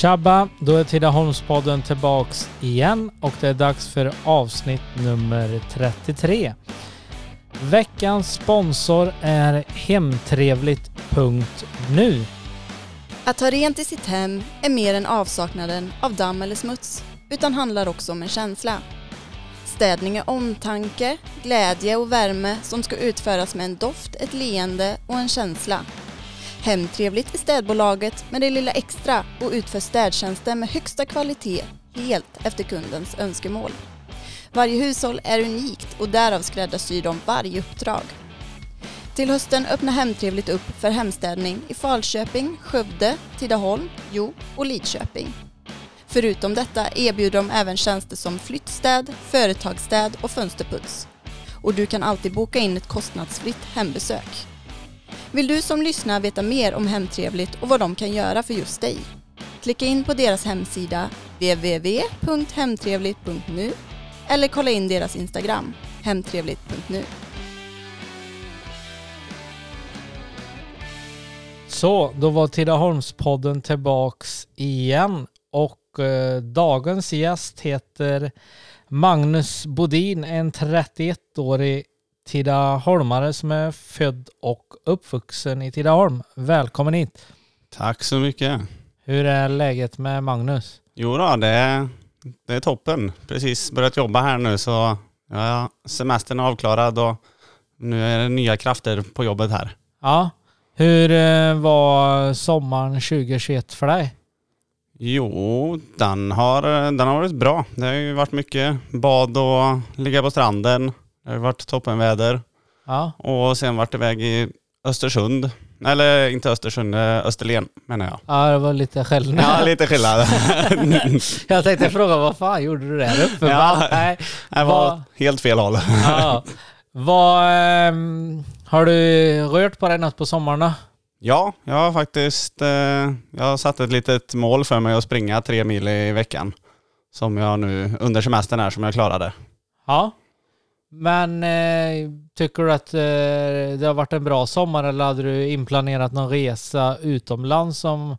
Tjabba! Då är Tidaholmspodden tillbaks igen och det är dags för avsnitt nummer 33. Veckans sponsor är Hemtrevligt.nu. Att ha rent i sitt hem är mer än avsaknaden av damm eller smuts, utan handlar också om en känsla. Städning är omtanke, glädje och värme som ska utföras med en doft, ett leende och en känsla. Hemtrevligt är städbolaget med det lilla extra och utför städtjänster med högsta kvalitet helt efter kundens önskemål. Varje hushåll är unikt och därav skräddarsyr de varje uppdrag. Till hösten öppnar Hemtrevligt upp för hemstädning i Falköping, Skövde, Tidaholm, Jo och Lidköping. Förutom detta erbjuder de även tjänster som flyttstäd, företagsstäd och fönsterputs. Och du kan alltid boka in ett kostnadsfritt hembesök. Vill du som lyssnar veta mer om Hemtrevligt och vad de kan göra för just dig? Klicka in på deras hemsida www.hemtrevligt.nu eller kolla in deras Instagram, hemtrevligt.nu. Så, då var Tidaholmspodden tillbaks igen och eh, dagens gäst heter Magnus Bodin, en 31-årig Tidaholmare som är född och uppvuxen i Tidaholm. Välkommen hit! Tack så mycket. Hur är läget med Magnus? Jo då, det är, det är toppen. Precis börjat jobba här nu så ja, semestern är avklarad och nu är det nya krafter på jobbet här. Ja, hur eh, var sommaren 2021 för dig? Jo, den har, den har varit bra. Det har ju varit mycket bad och ligga på stranden. Det har varit toppenväder. Ja, Och sen varit iväg i Östersund. Eller inte Östersund, eh, Österlen menar jag. ja det var lite skillnad. Ja, lite skillnad. Jag tänkte fråga vad fan gjorde du där uppe? Ja. Nej. Det var helt fel håll. Ja. Vad, ehm, har du rört på dig något på sommaren? Ja, jag har faktiskt eh, jag har satt ett litet mål för mig att springa tre mil i veckan. Som jag nu under semestern här som jag klarade. Ja. Men eh, tycker du att eh, det har varit en bra sommar eller hade du inplanerat någon resa utomlands som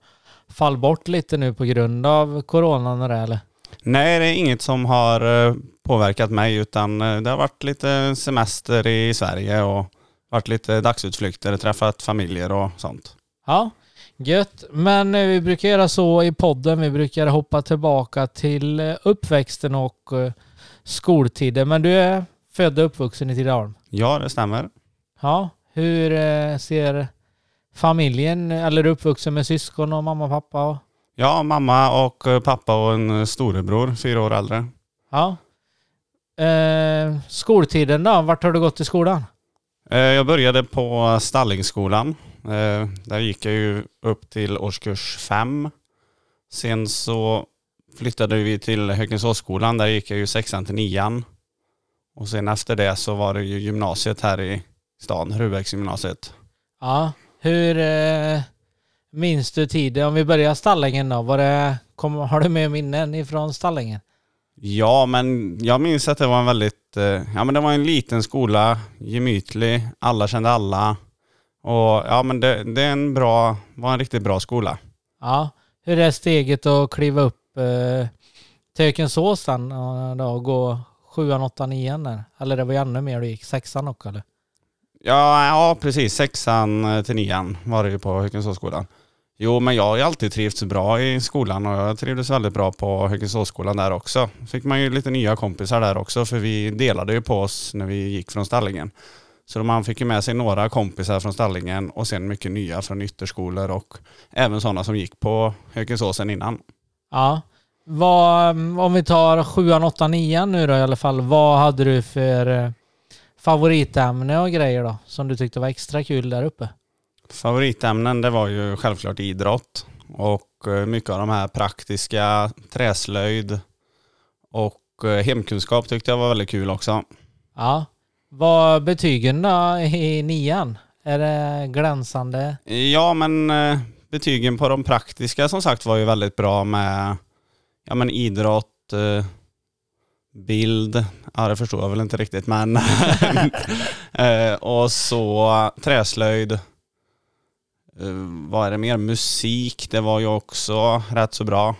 fall bort lite nu på grund av coronan och det eller? Nej, det är inget som har eh, påverkat mig utan eh, det har varit lite semester i Sverige och varit lite dagsutflykter, träffat familjer och sånt. Ja, gött. Men eh, vi brukar göra så i podden. Vi brukar hoppa tillbaka till uppväxten och skoltiden. Men du är född och uppvuxen i Tidaholm? Ja, det stämmer. Ja. Hur eh, ser familjen, eller är du uppvuxen med syskon och mamma och pappa? Och, Ja, mamma och eh, pappa och en eh, storebror, fyra år äldre. ja. Eh, skoltiden då? Vart har du gått i skolan? Eh, Jag började på Stallingsskolan. Eh, Där gick jag ju upp till årskurs fem. Sen så flyttade vi till Högnesåsskolan. Där gick jag ju sexan till nian. Och sen efter det så var det ju gymnasiet här i stan, Rubäcksgymnasiet. Ja. Hur eh, minns du tiden? Om vi börjar Stallingen då. Var det, kom, har du med minnen ifrån Stallingen? Ja, men jag minns att det var en väldigt, eh, ja men det var en liten skola, gemytlig, alla kände alla. Och ja men det, det är en bra, var en riktigt bra skola. Ja. Hur är steget att kliva upp eh, till Hökensås sen och då, gå sjuan, åttan, nian där? Eller det var ju ännu mer du gick, sexan också eller? Ja, ja precis. Sexan eh, till nian var det ju på Högensåsskolan. Jo, men jag har ju alltid trivts bra i skolan och jag trivdes väldigt bra på Högensåsskolan där också. Fick man ju lite nya kompisar där också för vi delade ju på oss när vi gick från Stallingen. Så man fick ju med sig några kompisar från Stallingen och sen mycket nya från ytterskolor och även sådana som gick på Högensåsen innan. Ja. Vad, om vi tar sjuan, åttan, nian nu då i alla fall. Vad hade du för eh, favoritämne och grejer då? Som du tyckte var extra kul där uppe? Favoritämnen det var ju självklart idrott och eh, mycket av de här praktiska, träslöjd och eh, hemkunskap tyckte jag var väldigt kul också. Ja. Vad betygen då i nian? Är det glänsande? Ja men betygen på de praktiska som sagt var ju väldigt bra med ja, men idrott, eh, bild, ja det förstår jag väl inte riktigt men eh, och så träslöjd, eh, vad är det mer? Musik, det var ju också rätt så bra.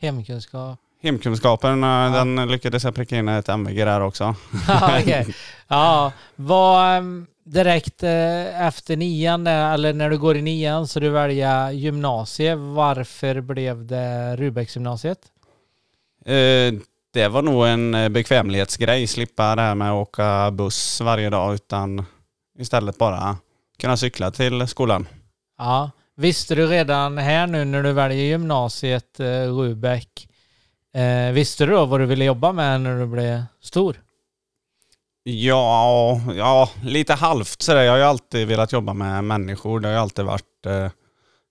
Hemkunskap. Hemkunskapen, eh, den lyckades jag pricka in ett MVG där också. Ja, okej. Ja, var ehm, direkt eh, efter nian, eller när du går i nian så du väljer gymnasie. Varför blev det Rubäcksgymnasiet? Eh, det var nog en eh, bekvämlighetsgrej, slippa det här med att åka buss varje dag utan istället bara kunna cykla till skolan. Ja, visste du redan här nu när du väljer gymnasiet Rubäck, eh, visste du då vad du ville jobba med när du blev stor? Ja, ja, lite halvt sådär. Jag har ju alltid velat jobba med människor. Det har ju alltid varit eh,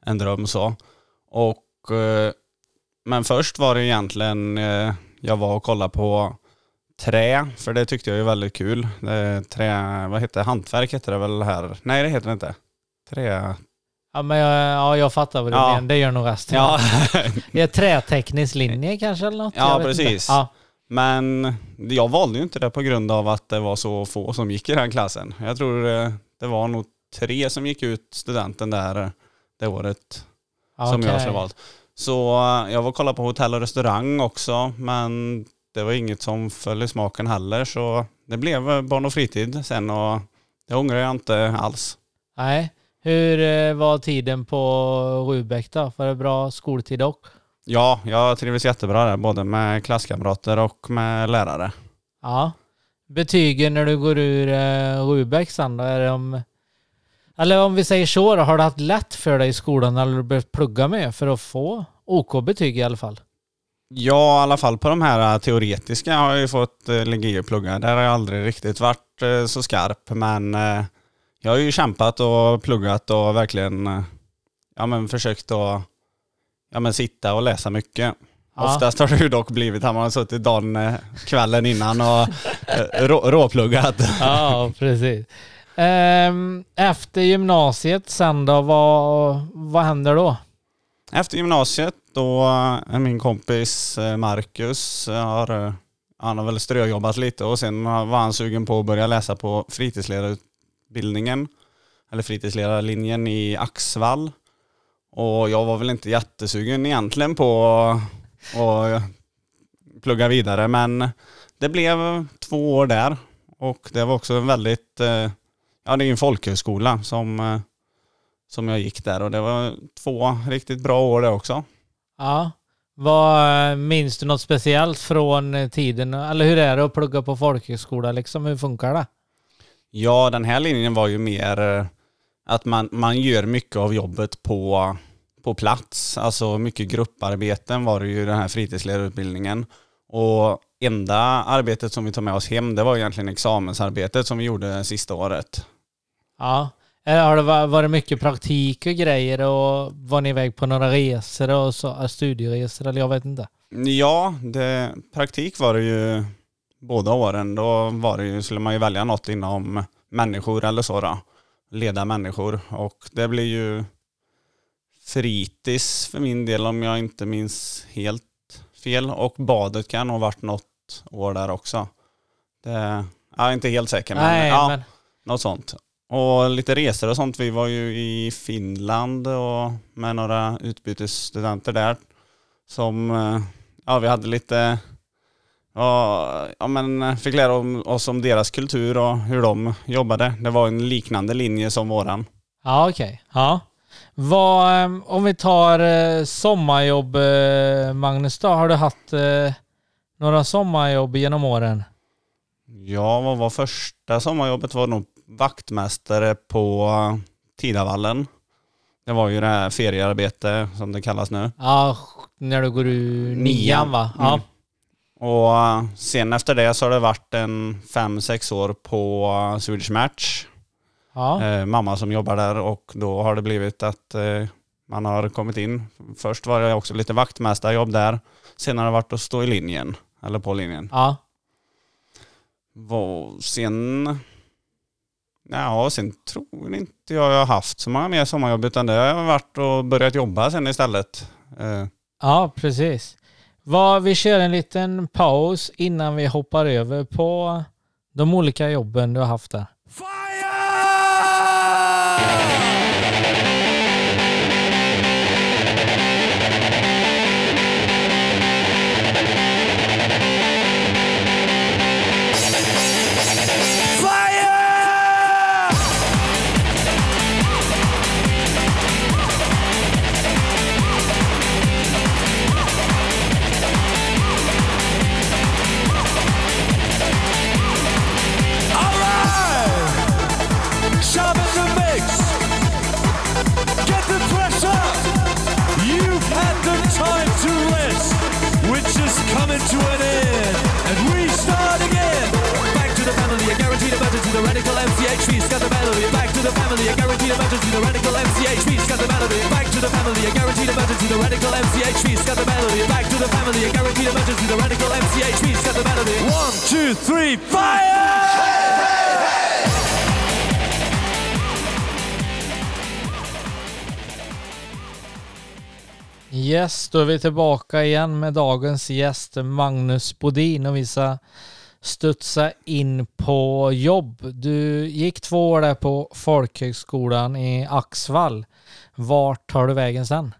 en dröm så. Och, eh, men först var det egentligen, eh, jag var och kollade på trä, för det tyckte jag är väldigt kul. Det, trä, vad heter det? Hantverk heter det väl här? Nej det heter det inte. Trä... Ja, men jag, ja, jag fattar vad du Ja. menar. Det gör nog resten. Ja, Är träteknisk linje kanske eller något? Ja, precis. Ja. Men jag valde ju inte det på grund av att det var så få som gick i den klassen. Jag tror eh, det var nog tre som gick ut studenten där eh, det året. som jag skulle valt. Så eh, jag var och kollade på hotell och restaurang också, men det var inget som föll i smaken heller. Så det blev barn och fritid sen och det ångrar jag inte alls. Nej. Hur var tiden på Rubäck då? Var det bra skoltid också? Ja, jag trivdes jättebra där, både med klasskamrater och med lärare. Ja. Betygen när du går ur eh, Rubäck sen då? Är det om, eller om vi säger så då, har du haft lätt för dig i skolan eller du behövt plugga med för att få OK-betyg i alla fall? Ja, i alla fall på de här eh, teoretiska har jag ju fått eh, ligga och plugga. Där har jag aldrig riktigt varit eh, så skarp, men eh, jag har ju kämpat och pluggat och verkligen eh, ja, men försökt att ja, men sitta och läsa mycket. Ja. Oftast har det ju dock blivit att man har suttit dagen, eh, kvällen innan och eh, rå, råpluggat. Ja, precis. Ehm, efter gymnasiet sen då, vad, vad händer då? Efter gymnasiet då är min kompis eh, Marcus, eh, har, eh, han har väl ströjobbat lite och sen var han sugen på att börja läsa på fritidsledarutbildningen, eller fritidsledarlinjen i Axvall. Och jag var väl inte jättesugen egentligen på att plugga vidare men det blev två år där och det var också en väldigt, eh, ja det är en folkhögskola som eh, som jag gick där och det var två riktigt bra år det också. Ja. Vad, minns du något speciellt från eh, tiden? Eller hur är det att plugga på folkhögskola liksom? Hur funkar det? Ja, den här linjen var ju mer eh, att man, man gör mycket av jobbet på, på plats. Alltså mycket grupparbeten var det ju den här fritidsledarutbildningen. Och enda arbetet som vi tog med oss hem, det var egentligen examensarbetet som vi gjorde sista året. Ja. Eh, Har det va- varit mycket praktik och grejer och var ni iväg på några resor och så, eh, studieresor eller jag vet inte? Ja, det, praktik var det ju båda åren. Då var det ju, skulle man ju välja något inom människor eller så då. Leda människor. Och det blir ju fritids för min del om jag inte minns helt fel. Och badet kan ha varit något år där också. Det, jag är inte helt säker men, Nej, ja, men något sånt. Och lite resor och sånt. Vi var ju i Finland och med några utbytesstudenter där. Som, eh, ja vi hade lite, ja, ja men fick lära oss om deras kultur och hur de jobbade. Det var en liknande linje som våran. Ja, okej. Ja. Vad, eh, om vi tar eh, sommarjobb, eh, Magnus då, har du haft eh, några sommarjobb genom åren? Ja, vad var första sommarjobbet? var nog vaktmästare på Tidavallen. Det var ju det här feriearbete som det kallas nu. Ja, när du går ur nian va? Ja. Mm. Och eh, sen efter det så har det varit en fem, sex år på eh, Swedish Match. ja. Eh, mamma som jobbar där och då har det blivit att eh, man har kommit in. Först var det också lite vaktmästarjobb där. Sen har det varit att stå i linjen, eller på linjen. ja. Vad- Sen... Ja, sen tror inte jag jag har haft så många mer sommarjobb utan det har varit och börjat jobba sen istället. Eh, Ja, precis. Vad, vi kör en liten paus innan vi hoppar över på de olika jobben du har haft där. The family, a guaranteed emergency, the radical MCHV's got the melody. Back to the family, a guaranteed emergency, the radical MCHV's got the melody. Back to the family, a guaranteed emergency, the radical MCHV's got the melody. One, two, three, fire! Yes, då är vi tillbaka igen med dagens gäst Magnus Bodin och vi ska studsa in på jobb. Du gick två år där på folkhögskolan i Axvall. Vart tar du vägen sen?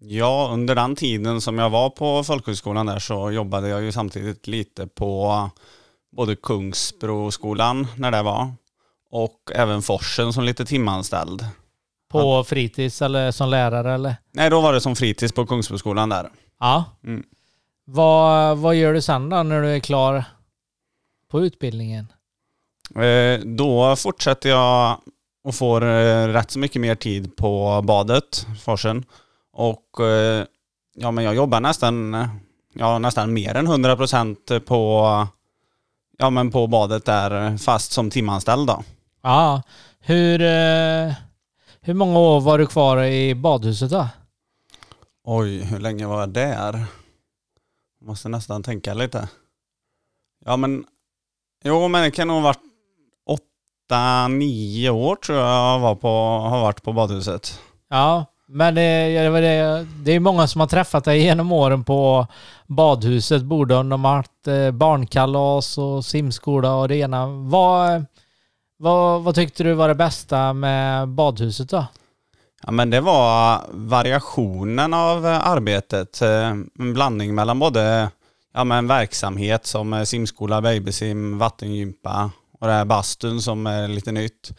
Ja, under den tiden som jag var på folkhögskolan där så jobbade jag ju samtidigt lite på både Kungsbroskolan när det var och även Forsen som lite timanställd. På fritids eller som lärare eller? Nej, då var det som fritids på Kungsbroskolan där. Ja. Mm. Vad, vad gör du sen då när du är klar på utbildningen? Eh, Då fortsätter jag och får eh, rätt så mycket mer tid på badet, Forsen. Och eh, ja, men jag jobbar nästan, ja, nästan mer än 100% på, ja, men på badet där fast som timanställd då. Ja. Hur, hur många år var du kvar i badhuset då? Oj, hur länge var jag där? Måste nästan tänka lite. Ja men, jo men det kan nog ha varit åtta, nio år tror jag var på, har varit på badhuset. Ja, men det, det, var det, det är många som har träffat dig genom åren på badhuset. Om de har haft eh, barnkalas och simskola och det ena. Vad, vad, vad tyckte du var det bästa med badhuset då? Ja men det var variationen av arbetet. eh, En blandning mellan både ja, men verksamhet som eh, simskola, babysim, vattengympa och det här bastun som är lite nytt.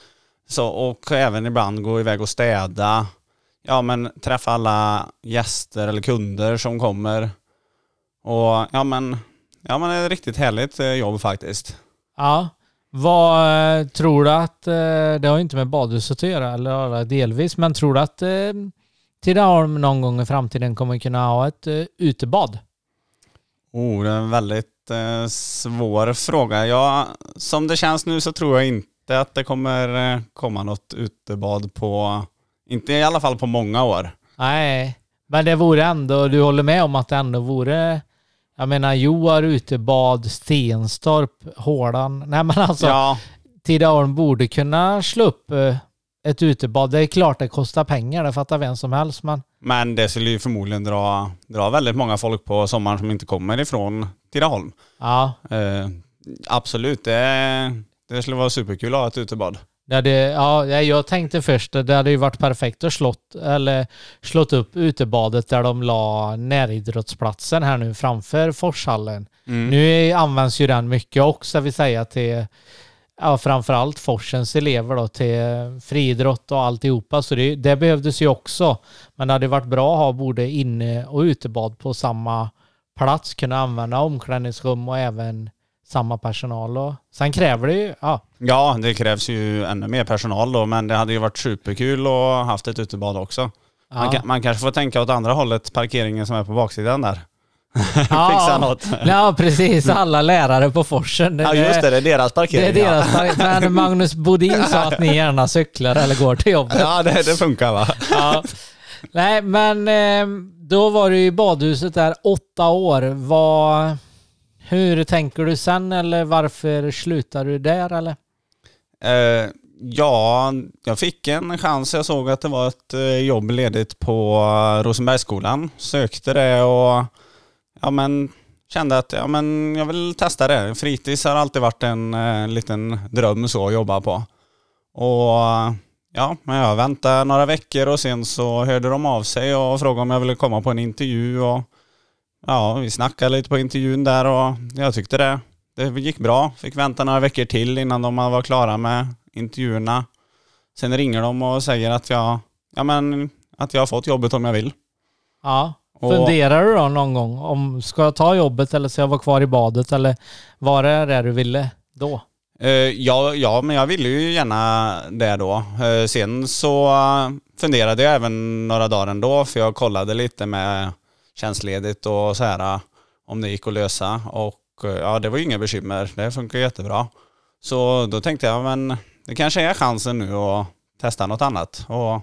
Så, och även ibland gå iväg och städa. Ja men träffa alla gäster eller kunder som kommer. Och ja men, ja men det är ett riktigt härligt eh, jobb faktiskt. Ja. Vad eh, tror du att, det har ju inte med badhuset att göra, eller delvis, men tror du att Tidaholm någon gång i framtiden kommer kunna ha ett utebad? Oh, det är en väldigt eh, svår fråga. Ja, som det känns nu så tror jag inte att det kommer eh, komma något utebad på, inte i alla fall på många år. Nej, men det vore ändå, du håller med om att det ändå vore, jag menar Joar utebad, Stenstorp, Hålan, nej men alltså ja, Tidaholm borde kunna slå upp eh, ett utebad. Det är klart det kostar pengar, det fattar vem som helst men men det skulle ju förmodligen dra, dra väldigt många folk på sommaren som inte kommer ifrån Tidaholm. ja, Eh, absolut, det, det skulle vara superkul att ha ett utebad. det hade, ja, jag tänkte först det hade ju varit perfekt att slått, eller slått upp utebadet där de la näridrottsplatsen här nu framför Forshallen. Mm. Nu används ju den mycket också, vill säga till ja, framförallt Forsens elever då, till friidrott och alltihopa. Så det, det behövdes ju också. Men det hade varit bra att ha både inne och utebad på samma plats, kunna använda omklädningsrum och även samma personal. Och, sen kräver det ju, ja, Ja, det krävs ju ännu mer personal då, men det hade ju varit superkul att ha haft ett utebad också. Man, ja. kan, man kanske får tänka åt andra hållet, parkeringen som är på baksidan där. Ja. Fixa något. Ja, precis. Alla lärare på Forsen. Ja just det, det är deras Det parkering. är deras park- Men Magnus Bodin sa att ni gärna cyklar eller går till jobbet. Ja, det, det funkar va? Ja. Nej, men eh, då var du i badhuset där åtta år. Vad, hur tänker du sen eller varför slutar du där eller? Eh, ja, jag fick en chans. Jag såg att det var ett eh, jobb ledigt på Rosenbergsskolan. Sökte det och ja, men, kände att ja, men, jag vill testa det. Fritids har alltid varit en eh, liten dröm så att jobba på. Och ja, men jag väntade några veckor och sen så hörde de av sig och frågade om jag ville komma på en intervju. Och, ja, vi snackade lite på intervjun där och jag tyckte det, det gick bra. Fick vänta några veckor till innan de var klara med intervjuerna. Sen ringer de och säger att jag, ja, men, att jag har fått jobbet om jag vill. Ja. Och- Funderar du då någon gång om ska jag ta jobbet eller ska jag vara kvar i badet eller vad är det du ville då? Eh, ja, ja, men jag ville ju gärna det då. Eh, sen så funderade jag även några dagar ändå för jag kollade lite med tjänstledigt och så här om det gick att lösa och eh, ja, det var ju inga bekymmer. Det funkar jättebra. Så då tänkte jag, men det kanske är chansen nu att testa något annat. Och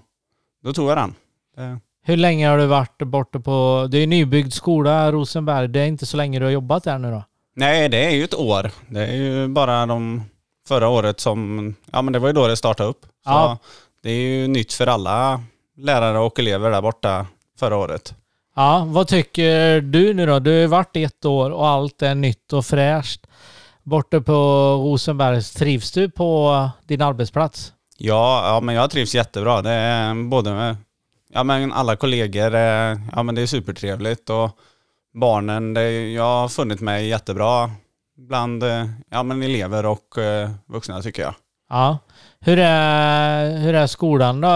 då tog jag den. Det, Hur länge har du varit borta på... Det är en nybyggd skola, Rosenberg. Det är inte så länge du har jobbat där nu då? nej, det är ju ett år. Det är ju bara de förra året som, ja men det var ju då det startade upp. Så Ja. det är ju nytt för alla lärare och elever där borta förra året. Ja, vad tycker du nu då? Du har ju varit ett år och allt är nytt och fräscht. Borta på Rosenbergs, trivs du på din arbetsplats? Ja, ja men jag trivs jättebra. Det är både ja, men alla kollegor, ja men det är supertrevligt och barnen, det, jag har funnit mig jättebra bland eh, ja, men elever och eh, vuxna tycker jag. Ja. Hur är, hur är skolan då?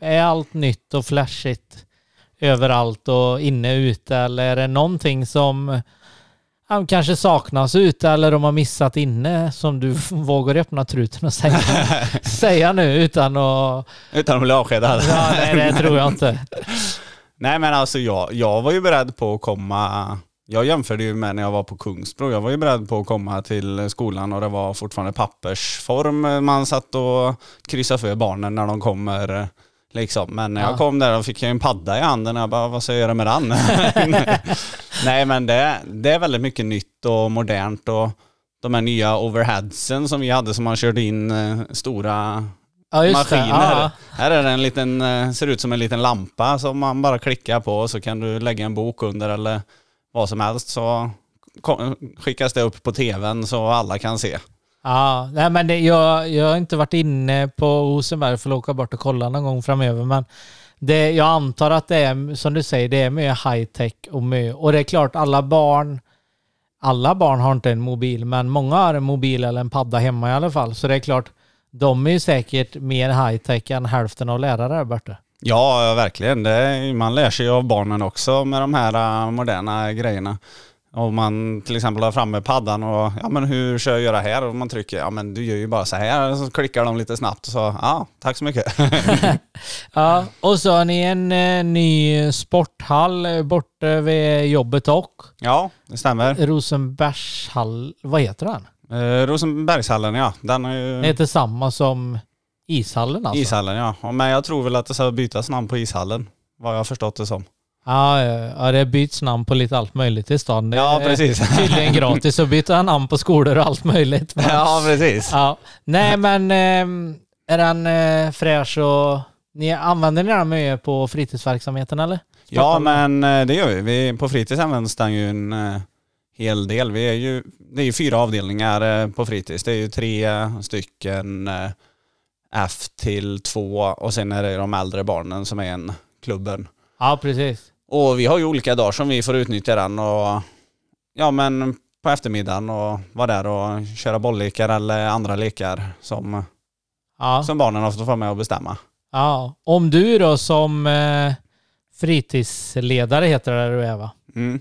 Är allt nytt och flashigt överallt och inne ute eller är det någonting som ja, kanske saknas ute eller de har missat inne som du vågar öppna truten och säga, säga nu utan att... Utan att bli avskedad. Ja, nej, det tror jag inte. Nej men alltså jag, jag var ju beredd på att komma, jag jämförde ju med när jag var på Kungsbro, jag var ju beredd på att komma till skolan och det var fortfarande pappersform man satt och kryssade för barnen när de kommer liksom. Men när jag Ja. kom där och fick jag en padda i handen jag bara, vad ska jag göra med den? Nej men det, det är väldigt mycket nytt och modernt och de här nya overheadsen som vi hade som man körde in eh, stora Ja, maskiner. Här är det en liten, eh, ser ut som en liten lampa som man bara klickar på och så kan du lägga en bok under eller vad som helst så skickas det upp på tvn så alla kan se. Ja, nej men det, jag, jag har inte varit inne på Rosenberg för att åka bort och kolla någon gång framöver. Men det, jag antar att det är, som du säger, det är mycket high tech och mycket. Och det är klart, alla barn, alla barn har inte en mobil, men många har en mobil eller en padda hemma i alla fall. Så det är klart, de är ju säkert mer high tech än hälften av lärare borta. Ja, verkligen. Det, man lär sig ju av barnen också med de här eh, moderna grejerna. Om man till exempel har framme paddan och ja men hur ska jag göra här? Och man trycker, ja men du gör ju bara så här. Så klickar de lite snabbt och så, ja tack så mycket. Ja, och så har ni en eh, ny sporthall borta vid jobbet och ja, det stämmer. Rosenbergshall, vad heter den? Eh, Rosenbergshallen ja, den är Det ju... heter samma som ishallen alltså? Ishallen ja. Men jag tror väl att det ska bytas namn på ishallen. Vad jag har förstått det som. Ja, ja, ja, det byts namn på lite allt möjligt i stan. Det Ja, är precis. tydligen gratis att byta namn på skolor och allt möjligt. Men, Ja, precis. ja. Nej, men ehm, är den eh, fräsch och ni använder ni den mycket på fritidsverksamheten eller? Ja, men eh, det gör vi. vi på fritids används den ju en eh, hel del. Vi är ju, det är ju fyra avdelningar eh, på fritids. Det är ju tre stycken F till två och sen är det de äldre barnen som är en klubben. Ja, precis. Och vi har ju olika dagar som vi får utnyttja den och ja men på eftermiddagen och vara där och köra bolllekar eller andra lekar som, Ja. som barnen fått vara med och bestämma. Ja. Om du då som eh, fritidsledare heter det du är va? Mm.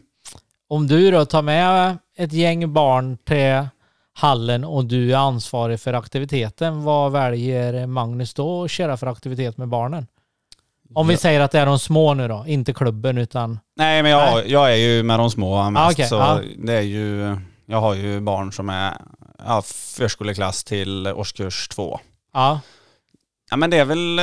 Om du då tar med ett gäng barn till hallen och du är ansvarig för aktiviteten, vad väljer Magnus då att köra för aktivitet med barnen? Om vi Ja. säger att det är de små nu då, inte klubben utan... Nej men jag, jag är ju med de små mest Ah, okej, så ja. det är ju, jag har ju barn som är ja, förskoleklass till årskurs två. Ja, Ja men det är väl,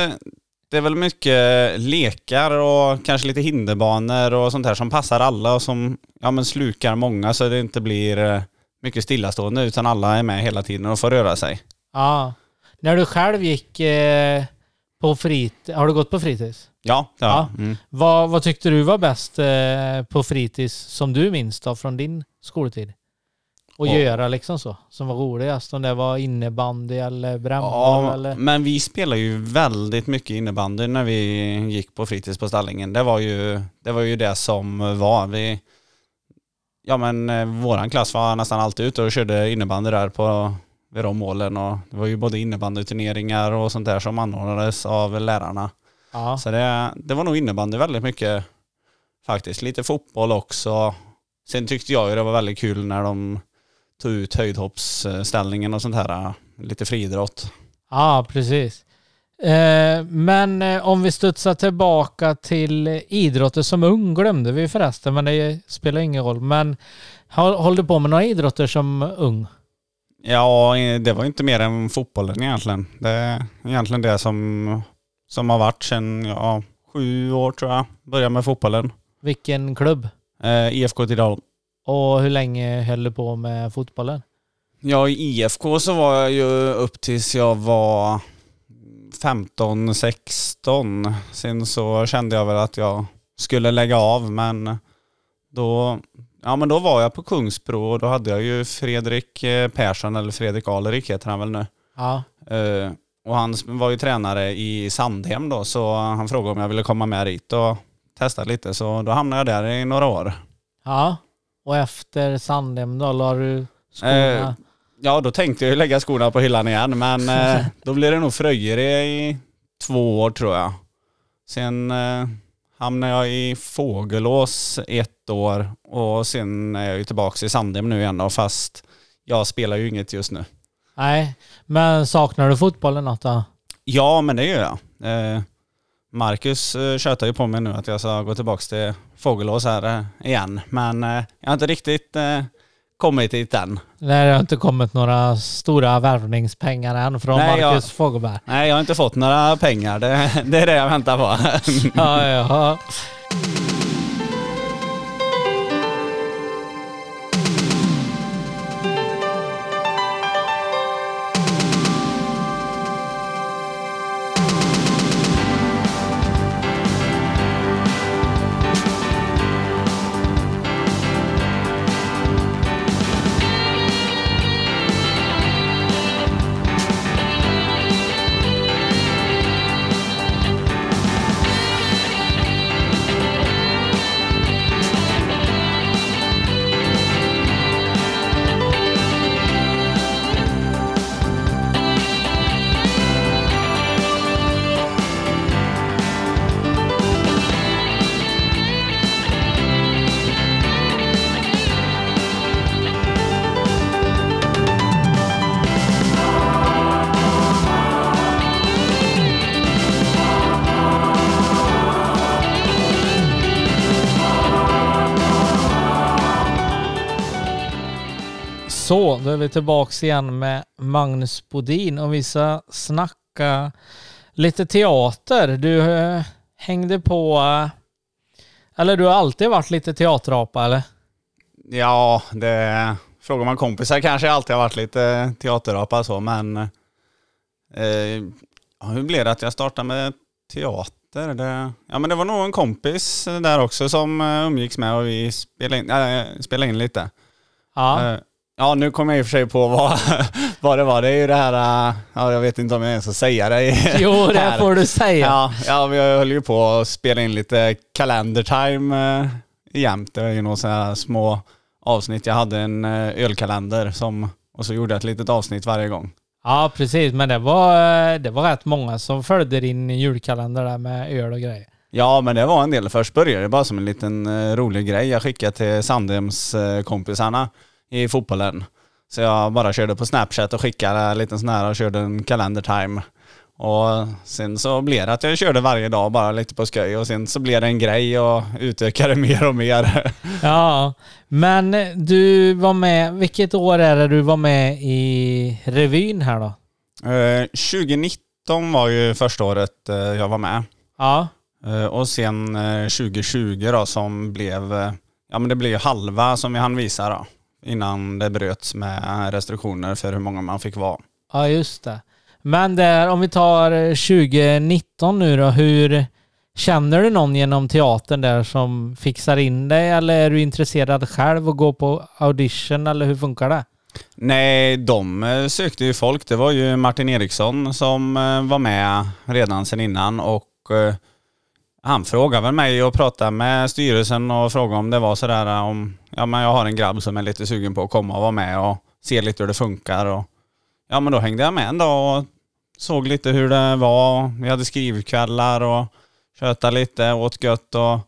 det är väl mycket lekar och kanske lite hinderbanor och sånt här som passar alla och som ja, men slukar många så det inte blir eh, mycket stillastående utan alla är med hela tiden och får röra sig. ja. När du själv gick eh, på frit... Har du gått på fritids? Ja, ja. Ja. Mm. Vad, vad tyckte du var bäst eh, på fritids som du minns då från din skoltid? Och Ja. göra liksom så, som var roligast? Om det var innebandy eller brännboll Ja, eller... men vi spelade ju väldigt mycket innebandy när vi gick på fritids på Stallingen. Det var ju det, var ju det som var. Vi, ja men eh, våran klass var nästan alltid ute och körde innebandy där på vid de målen och det var ju både innebandyturneringar och sånt där som anordnades av lärarna. Ja. Så det, det var nog innebandy väldigt mycket faktiskt. Lite fotboll också. Sen tyckte jag ju det var väldigt kul när de tog ut höjdhoppsställningen och sånt här. Lite friidrott. Ja, precis. Eh, men eh, om vi studsar tillbaka till idrotter som ung glömde vi förresten, men det spelar ingen roll. Men höll du på med några idrotter som ung? Ja, det var inte mer än fotbollen egentligen. Det är egentligen det som, som har varit sedan ja, sju år tror jag. Började med fotbollen. Vilken klubb? Eh, IFK Tidaholm. Och hur länge höll du på med fotbollen? Ja, i IFK så var jag ju upp tills jag var 15, 16. Sen så kände jag väl att jag skulle lägga av men då, ja, men då var jag på Kungsbro och då hade jag ju Fredrik eh, Persson, eller Fredrik Alerik heter han väl nu. Ja. Eh, och han var ju tränare i Sandhem då så han frågade om jag ville komma med dit och testa lite så då hamnade jag där i några år. Ja. Och efter Sandhem då, la du skorna? Eh, Ja, då tänkte jag lägga skorna på hyllan igen, men eh, då blir det nog Fröjere i två år tror jag. Sen eh, hamnade jag i Fågelås ett år och sen är jag ju tillbaka i Sandhem nu igen då, fast jag spelar ju inget just nu. Nej, men saknar du fotbollen något då? Ja, men det gör jag. Marcus eh, tjötar ju på mig nu att jag ska gå tillbaka till Fågelås här eh, igen, men eh, jag har inte riktigt kommit dit än. Nej, det har inte kommit några stora värvningspengar än från Nej, jag- Marcus Fogelberg. Nej, jag har inte fått några pengar. Det, det är det jag väntar på. Ja, ja. Då är vi tillbaks igen med Magnus Bodin och vi ska snacka lite teater. Du eh, hängde på, eh, eller du har alltid varit lite teaterapa eller? Ja, det frågar man kompisar kanske jag alltid har varit lite teaterapa så, men eh, hur blev det att jag startade med teater? Det, ja, men det var nog en kompis där också som eh, umgicks med och vi spelade in, äh, spelade in lite. Ja. Ja, nu kommer jag i och för sig på vad, vad det var. Det är ju det här, eh, ja, jag vet inte om jag ens ska säga det. Jo, det här. får du säga. Ja, ja, vi höll ju på att spela in lite calendar time eh, jämt. Det var ju några sådana små avsnitt. Jag hade en eh, ölkalender som, och så gjorde jag ett litet avsnitt varje gång. Ja, precis. Men det var, det var rätt många som följde din julkalender där med öl och grejer. Ja, men det var en del. Först började det bara som en liten rolig grej. Jag skickade till Sandhems kompisarna i fotbollen. Så jag bara körde på Snapchat och skickade en liten sån här och körde en calendar time. Och sen så blev det att jag körde varje dag bara lite på skoj och sen så blev det en grej och utökade mer och mer. Ja, men du var med, vilket år är det du var med i revyn här då? Eh, 2019 var ju första året eh, jag var med. Ja, Eh, och sen eh, 2020 då som blev, eh, ja men det blev halva som vi hann visa då. Innan det bröts med restriktioner för hur många man fick vara. ja just det. Men där, om vi tar 2019 nu då, hur känner du någon genom teatern där som fixar in dig eller är du intresserad själv och gå på audition eller hur funkar det? Nej, de eh, sökte ju folk. Det var ju Martin Eriksson som eh, var med redan sedan innan och eh, han frågade väl mig och pratade med styrelsen och frågade om det var sådär eh, om, ja men jag har en grabb som är lite sugen på att komma och vara med och se lite hur det funkar och ja men då hängde jag med en dag och såg lite hur det var. Vi hade skrivkvällar och köta lite, åt gött och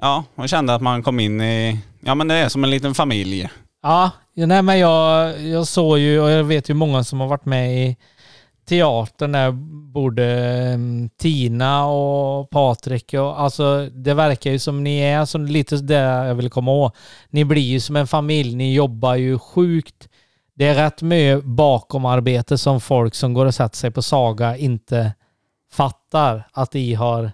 ja, och kände att man kom in i, ja men det är som en liten familj. Ja, nej men jag, jag såg ju och jag vet ju många som har varit med i teatern där, både ehm, Tina och Patrik och alltså det verkar ju som ni är som lite det jag vill komma ihåg. Ni blir ju som en familj, ni jobbar ju sjukt det är rätt mycket bakomarbete som folk som går och sätter sig på Saga inte fattar att ni har...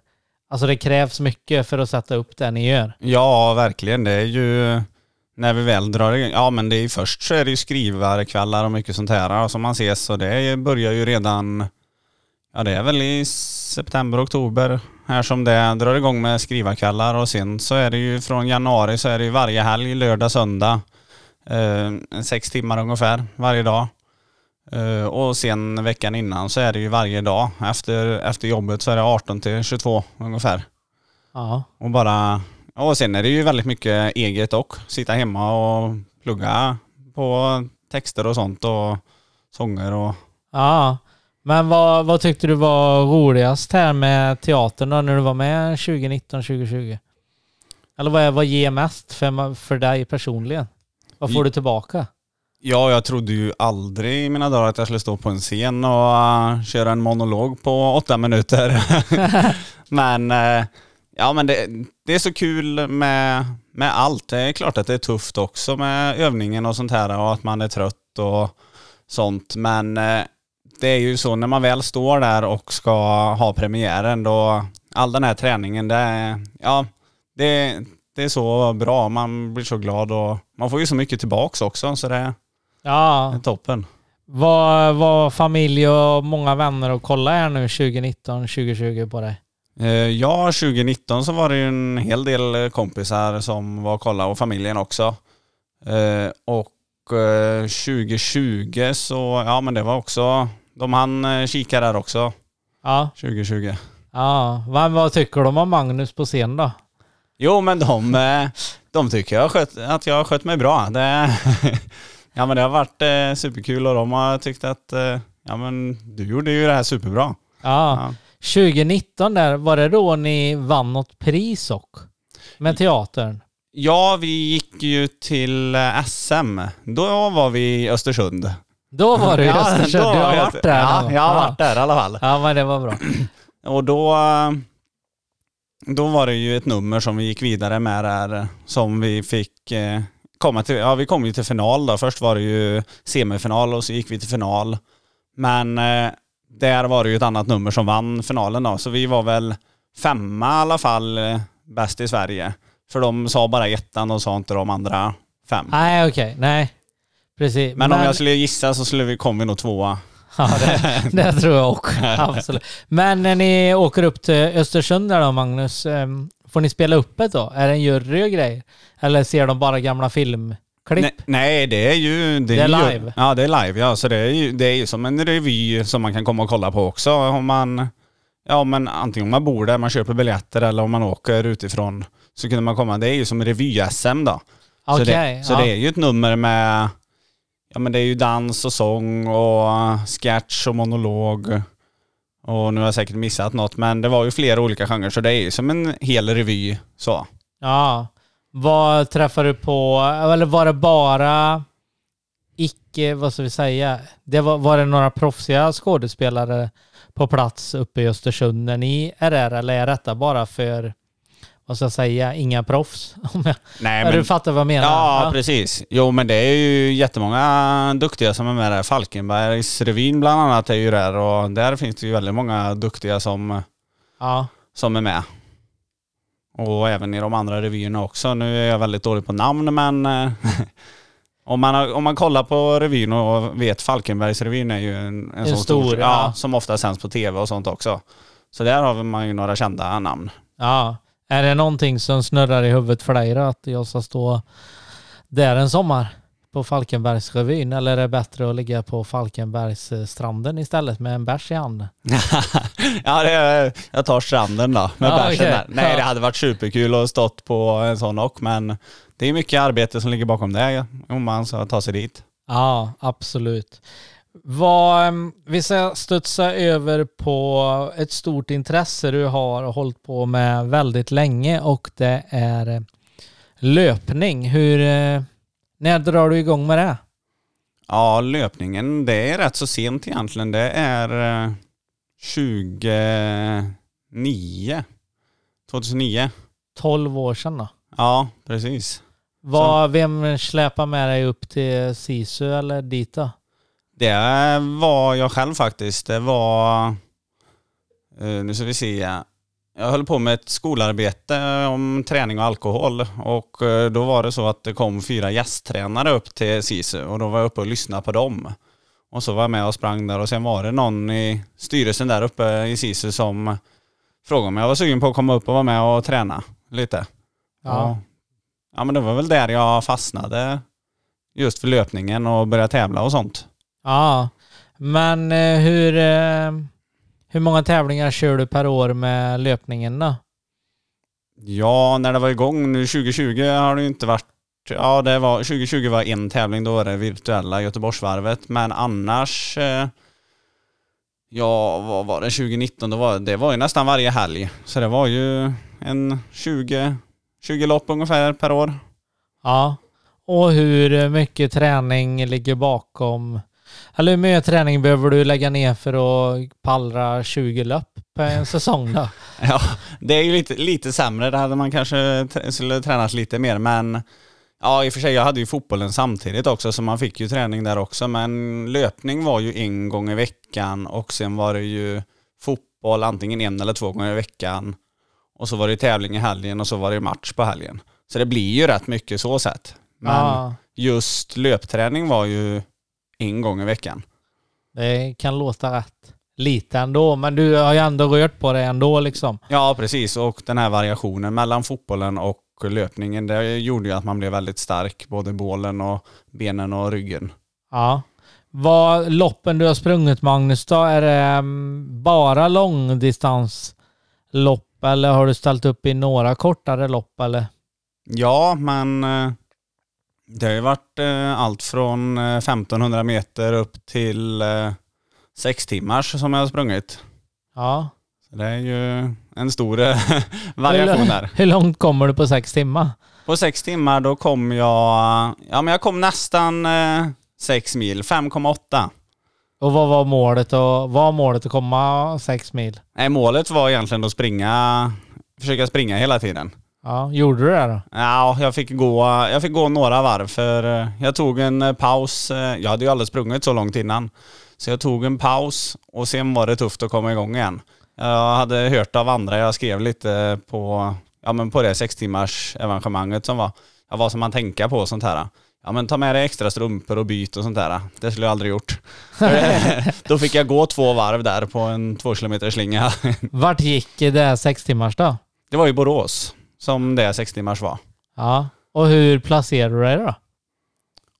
Alltså det krävs mycket för att sätta upp det ni gör. Ja, verkligen. Det är ju när vi väl drar igång. Ja, men det är först så är det ju skrivarkvällar och mycket sånt här som man ses och det börjar ju redan, ja det är väl i september, oktober här som det drar igång med skrivarkvällar och sen så är det ju från januari så är det ju varje helg, lördag, söndag. Eh, sex timmar ungefär varje dag. Eh, och sen veckan innan så är det ju varje dag. Efter, efter jobbet så är det 18 till 22 ungefär. Ja. Och bara, och sen är det ju väldigt mycket eget och sitta hemma och plugga på texter och sånt och sånger och Ja. Men vad, vad tyckte du var roligast här med teatern då när du var med 2019, 2020? Eller vad, är, vad ger mest för, för dig personligen? Vad får du tillbaka? Ja, jag trodde ju aldrig i mina dagar att jag skulle stå på en scen och uh, köra en monolog på åtta minuter. men uh, ja, men det, det är så kul med, med allt. Det är klart att det är tufft också med övningen och sånt här och att man är trött och sånt. Men uh, det är ju så när man väl står där och ska ha premiären då all den här träningen, det är, ja, det, det är så bra. Man blir så glad och man får ju så mycket tillbaks också så det är Ja, toppen. var, var familj och många vänner och kolla här nu 2019, 2020 på dig? Eh, Ja, 2019 så var det ju en hel del kompisar som var och kollade och familjen också. Eh, Och eh, 2020 så, ja men det var också, de hann eh, kika där också, Ja. 2020. Ja, vad, vad tycker de om Magnus på scen då? Jo men de, eh, de tycker jag skött, att jag har skött mig bra. Det, ja men det har varit eh, superkul och de har tyckt att, eh, ja men du gjorde ju det här superbra. Ja. Ja. 2019 där, var det då ni vann något pris och? Med teatern? Ja, vi gick ju till eh, SM. Då var vi i Östersund. Då var du i Ja, Östersund, då du har varit där Ja, jag har varit där i alla fall. Ja, men det var bra. Och då, eh, då var det ju ett nummer som vi gick vidare med där som vi fick eh, komma till. Ja, vi kom ju till final då. Först var det ju semifinal och så gick vi till final. Men där var det ju ett annat nummer som vann finalen då. Så vi var väl femma i alla fall eh, bäst i Sverige. För de sa bara ettan och sa inte de andra fem. Nej, okej. Nej. Precis. Men, om jag skulle gissa så skulle vi kom vi nog tvåa. Ja, det, det tror jag också. Absolut. Men när ni åker upp till Östersund där då, Magnus, ehm, får ni spela upp det då? Är det en jury och grejer? Eller ser de bara gamla filmklipp? Nej, nej, det är ju... Det är ju- live. Ja, det är live. Ja, så det är ju, det är ju som en revy som man kan komma och kolla på också. Om man... Ja, men antingen om man bor där, man köper biljetter eller om man åker utifrån så kunde man komma. Det är ju som revy-SM då. så Okej, det, så ja. det är ju ett nummer med... Ja, men det är ju dans och sång och sketch och monolog. Och nu har jag säkert missat något, men det var ju flera olika genrer så det är ju som en hel revy så. Ja. Vad träffade du på, eller var det bara icke, vad ska vi säga, det var, var det några proffsiga skådespelare på plats uppe i Östersund när ni är där eller är detta bara för, vad ska jag säga, inga proffs? Nej, ja, du fattar vad jag menar? Ja, precis. Jo, men det är ju jättemånga duktiga som är med där. Falkenbergs revyn bland annat är ju där och där finns det ju väldigt många duktiga som, ja. som är med. Och även i de andra revyerna också. Nu är jag väldigt dålig på namn men eh, om, man har, om man kollar på revyn och vet Falkenbergs revyn är ju en, en, En sån stor, stor, ja, ja. som ofta sänds på tv och sånt också. Så där har man ju några kända namn. Ja. Är det någonting som snurrar i huvudet för dig då? Att jag ska stå där en sommar på Falkenbergsrevyn? Eller är det bättre att ligga på Falkenbergsstranden istället med en bärs i handen? ja, det jag tar stranden då med Ja, bärsen okej. där. Nej, det hade varit superkul att stått på en sån och men det är mycket arbete som ligger bakom det om man ska ta sig dit. Ja, absolut. Vad, vi ska studsa över på ett stort intresse du har hållit på med väldigt länge och det är eh, löpning. Hur, eh, när drar du igång med det? Ja, löpningen, det är rätt så sent egentligen. Det är eh, 2009. 2009. 12 år sedan då? Ja, precis. Vad, vem släpar med dig upp till Sisu eller dit då? Det var jag själv faktiskt. Det var... eh, Nu ska vi se. Jag höll på med ett skolarbete om träning och alkohol och eh, då var det så att det kom fyra gästtränare upp till SISU och då var jag uppe och lyssnade på dem. Och så var jag med och sprang där och sen var det någon i styrelsen där uppe i SISU som frågade om jag var sugen på att komma upp och vara med och träna lite. Ja. Och, ja men det var väl där jag fastnade just för löpningen och började tävla och sånt. Ja, men eh, hur, eh, hur många tävlingar kör du per år med löpningen då? Ja, när det var igång nu 2020 har det ju inte varit... Ja, det var, 2020 var en tävling, då var det virtuella Göteborgsvarvet. Men annars... Eh, ja, vad var det? 2019, då var, det var ju nästan varje helg. Så det var ju en 20, 20 lopp ungefär per år. Ja, och hur mycket träning ligger bakom? Eller hur mycket träning behöver du lägga ner för att pallra 20 lopp på en säsong då? Ja, det är ju lite, lite sämre. Det hade man kanske skulle tränat lite mer, men ja, i och för sig, jag hade ju fotbollen samtidigt också, så man fick ju träning där också. Men löpning var ju en gång i veckan och sen var det ju fotboll antingen en eller två gånger i veckan. Och så var det tävling i helgen och så var det match på helgen. Så det blir ju rätt mycket så sett. Men Ja, just löpträning var ju en gång i veckan. det kan låta rätt lite ändå, men du har ju ändå rört på dig ändå liksom. Ja, precis. Och den här variationen mellan fotbollen och löpningen, det gjorde ju att man blev väldigt stark, både bålen och benen och ryggen. Ja. Vad loppen du har sprungit Magnus då, är det mm, bara långdistanslopp eller har du ställt upp i några kortare lopp eller? Ja, men eh, det har ju varit eh, allt från eh, 1500 meter upp till eh, sex timmars som jag har sprungit. Ja. Så det är ju en stor eh, variation där. Hur långt kommer du på sex timmar? På sex timmar då kom jag, ja men jag kom nästan eh, sex mil, 5,8. Och vad var målet, och, var målet att komma sex mil? Nej, målet var egentligen att springa, försöka springa hela tiden. Ja, gjorde du det då? Ja, jag fick gå, jag fick gå några varv för eh, jag tog en eh, paus. eh, Jag hade ju aldrig sprungit så långt innan. Så jag tog en paus och sen var det tufft att komma igång igen. Jag hade hört av andra, jag skrev lite på, ja, men på det sex timmars evenemanget som var. Ja, vad som man tänka på och sånt här. Ja men ta med dig extra strumpor och byt och sånt där. Det skulle jag aldrig gjort. Då fick jag gå två varv där på en två kilometers slinga. Vart gick det sex timmars då? Det var i Borås som det sex timmars var. Ja. Och hur placerade du dig då?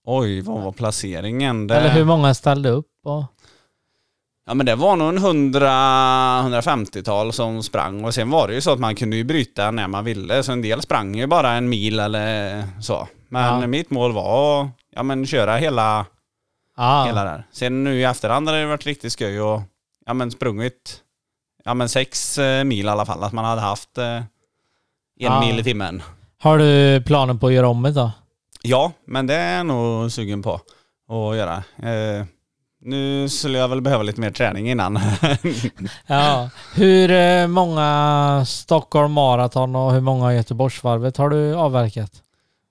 Oj, vad var placeringen? Det... Eller hur många ställde upp? Och... Ja men det var nog en 100, 150-tal som sprang och sen var det ju så att man kunde ju bryta när man ville så en del sprang ju bara en mil eller så. Men Ja. mitt mål var att ja, men köra hela, Ja. hela där. Sen nu i efterhand har det varit riktigt skoj och ja men sprungit ja men sex eh, mil i alla fall. Att man hade haft eh, en Ja. mil i timmen. Har du planen på att göra om det då? Ja, men det är jag nog sugen på att göra. Eh, nu skulle jag väl behöva lite mer träning innan. Ja. Hur eh, många Stockholm Marathon och hur många Göteborgsvarvet har du avverkat?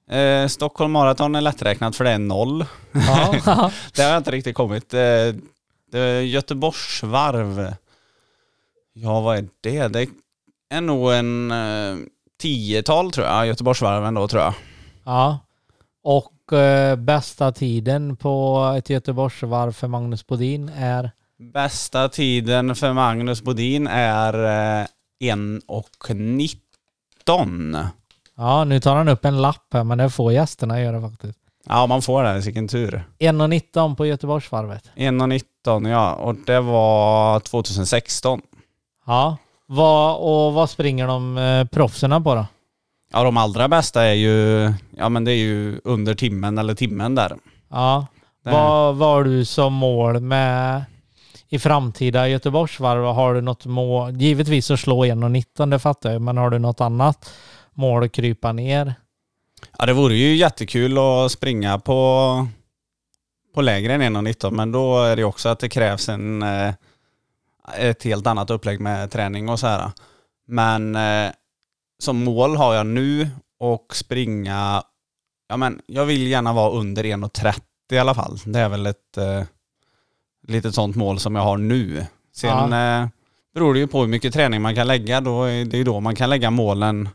Eh, Stockholm Marathon är lätträknat för det är noll. Ja. Det har jag inte riktigt kommit. Eh, är Göteborgsvarv. Ja, vad är det? Det är nog en eh, tiotal tror jag, Göteborgsvarven då tror jag. ja. Och eh, bästa tiden på ett Göteborgsvarv för Magnus Bodin är? Bästa tiden för Magnus Bodin är eh, 1.19. Ja, nu tar han upp en lapp här, men det får gästerna göra faktiskt. Ja, man får det. Vilken tur. 1.19 på Göteborgsvarvet. 1.19 ja, och det var 2016. Ja. Vad, och vad springer de eh, proffserna på då? Ja, de allra bästa är ju, ja men det är ju under timmen eller timmen där. Ja. Det- Vad vad har du som mål med i framtida Göteborgsvarv? Har du något mål? Givetvis att slå 1.19, det fattar jag, men har du något annat mål att krypa ner? Ja, det vore ju jättekul att springa på, på lägre än 1,19 men då är det också att det krävs en, eh, ett helt annat upplägg med träning och så här. Men eh, som mål har jag nu och springa Ja men jag vill gärna vara under 1,30 i alla fall. Det är väl ett eh, litet sånt mål som jag har nu. Sen eh, beror det ju på hur mycket träning man kan lägga. Då är det är ju då man kan lägga målen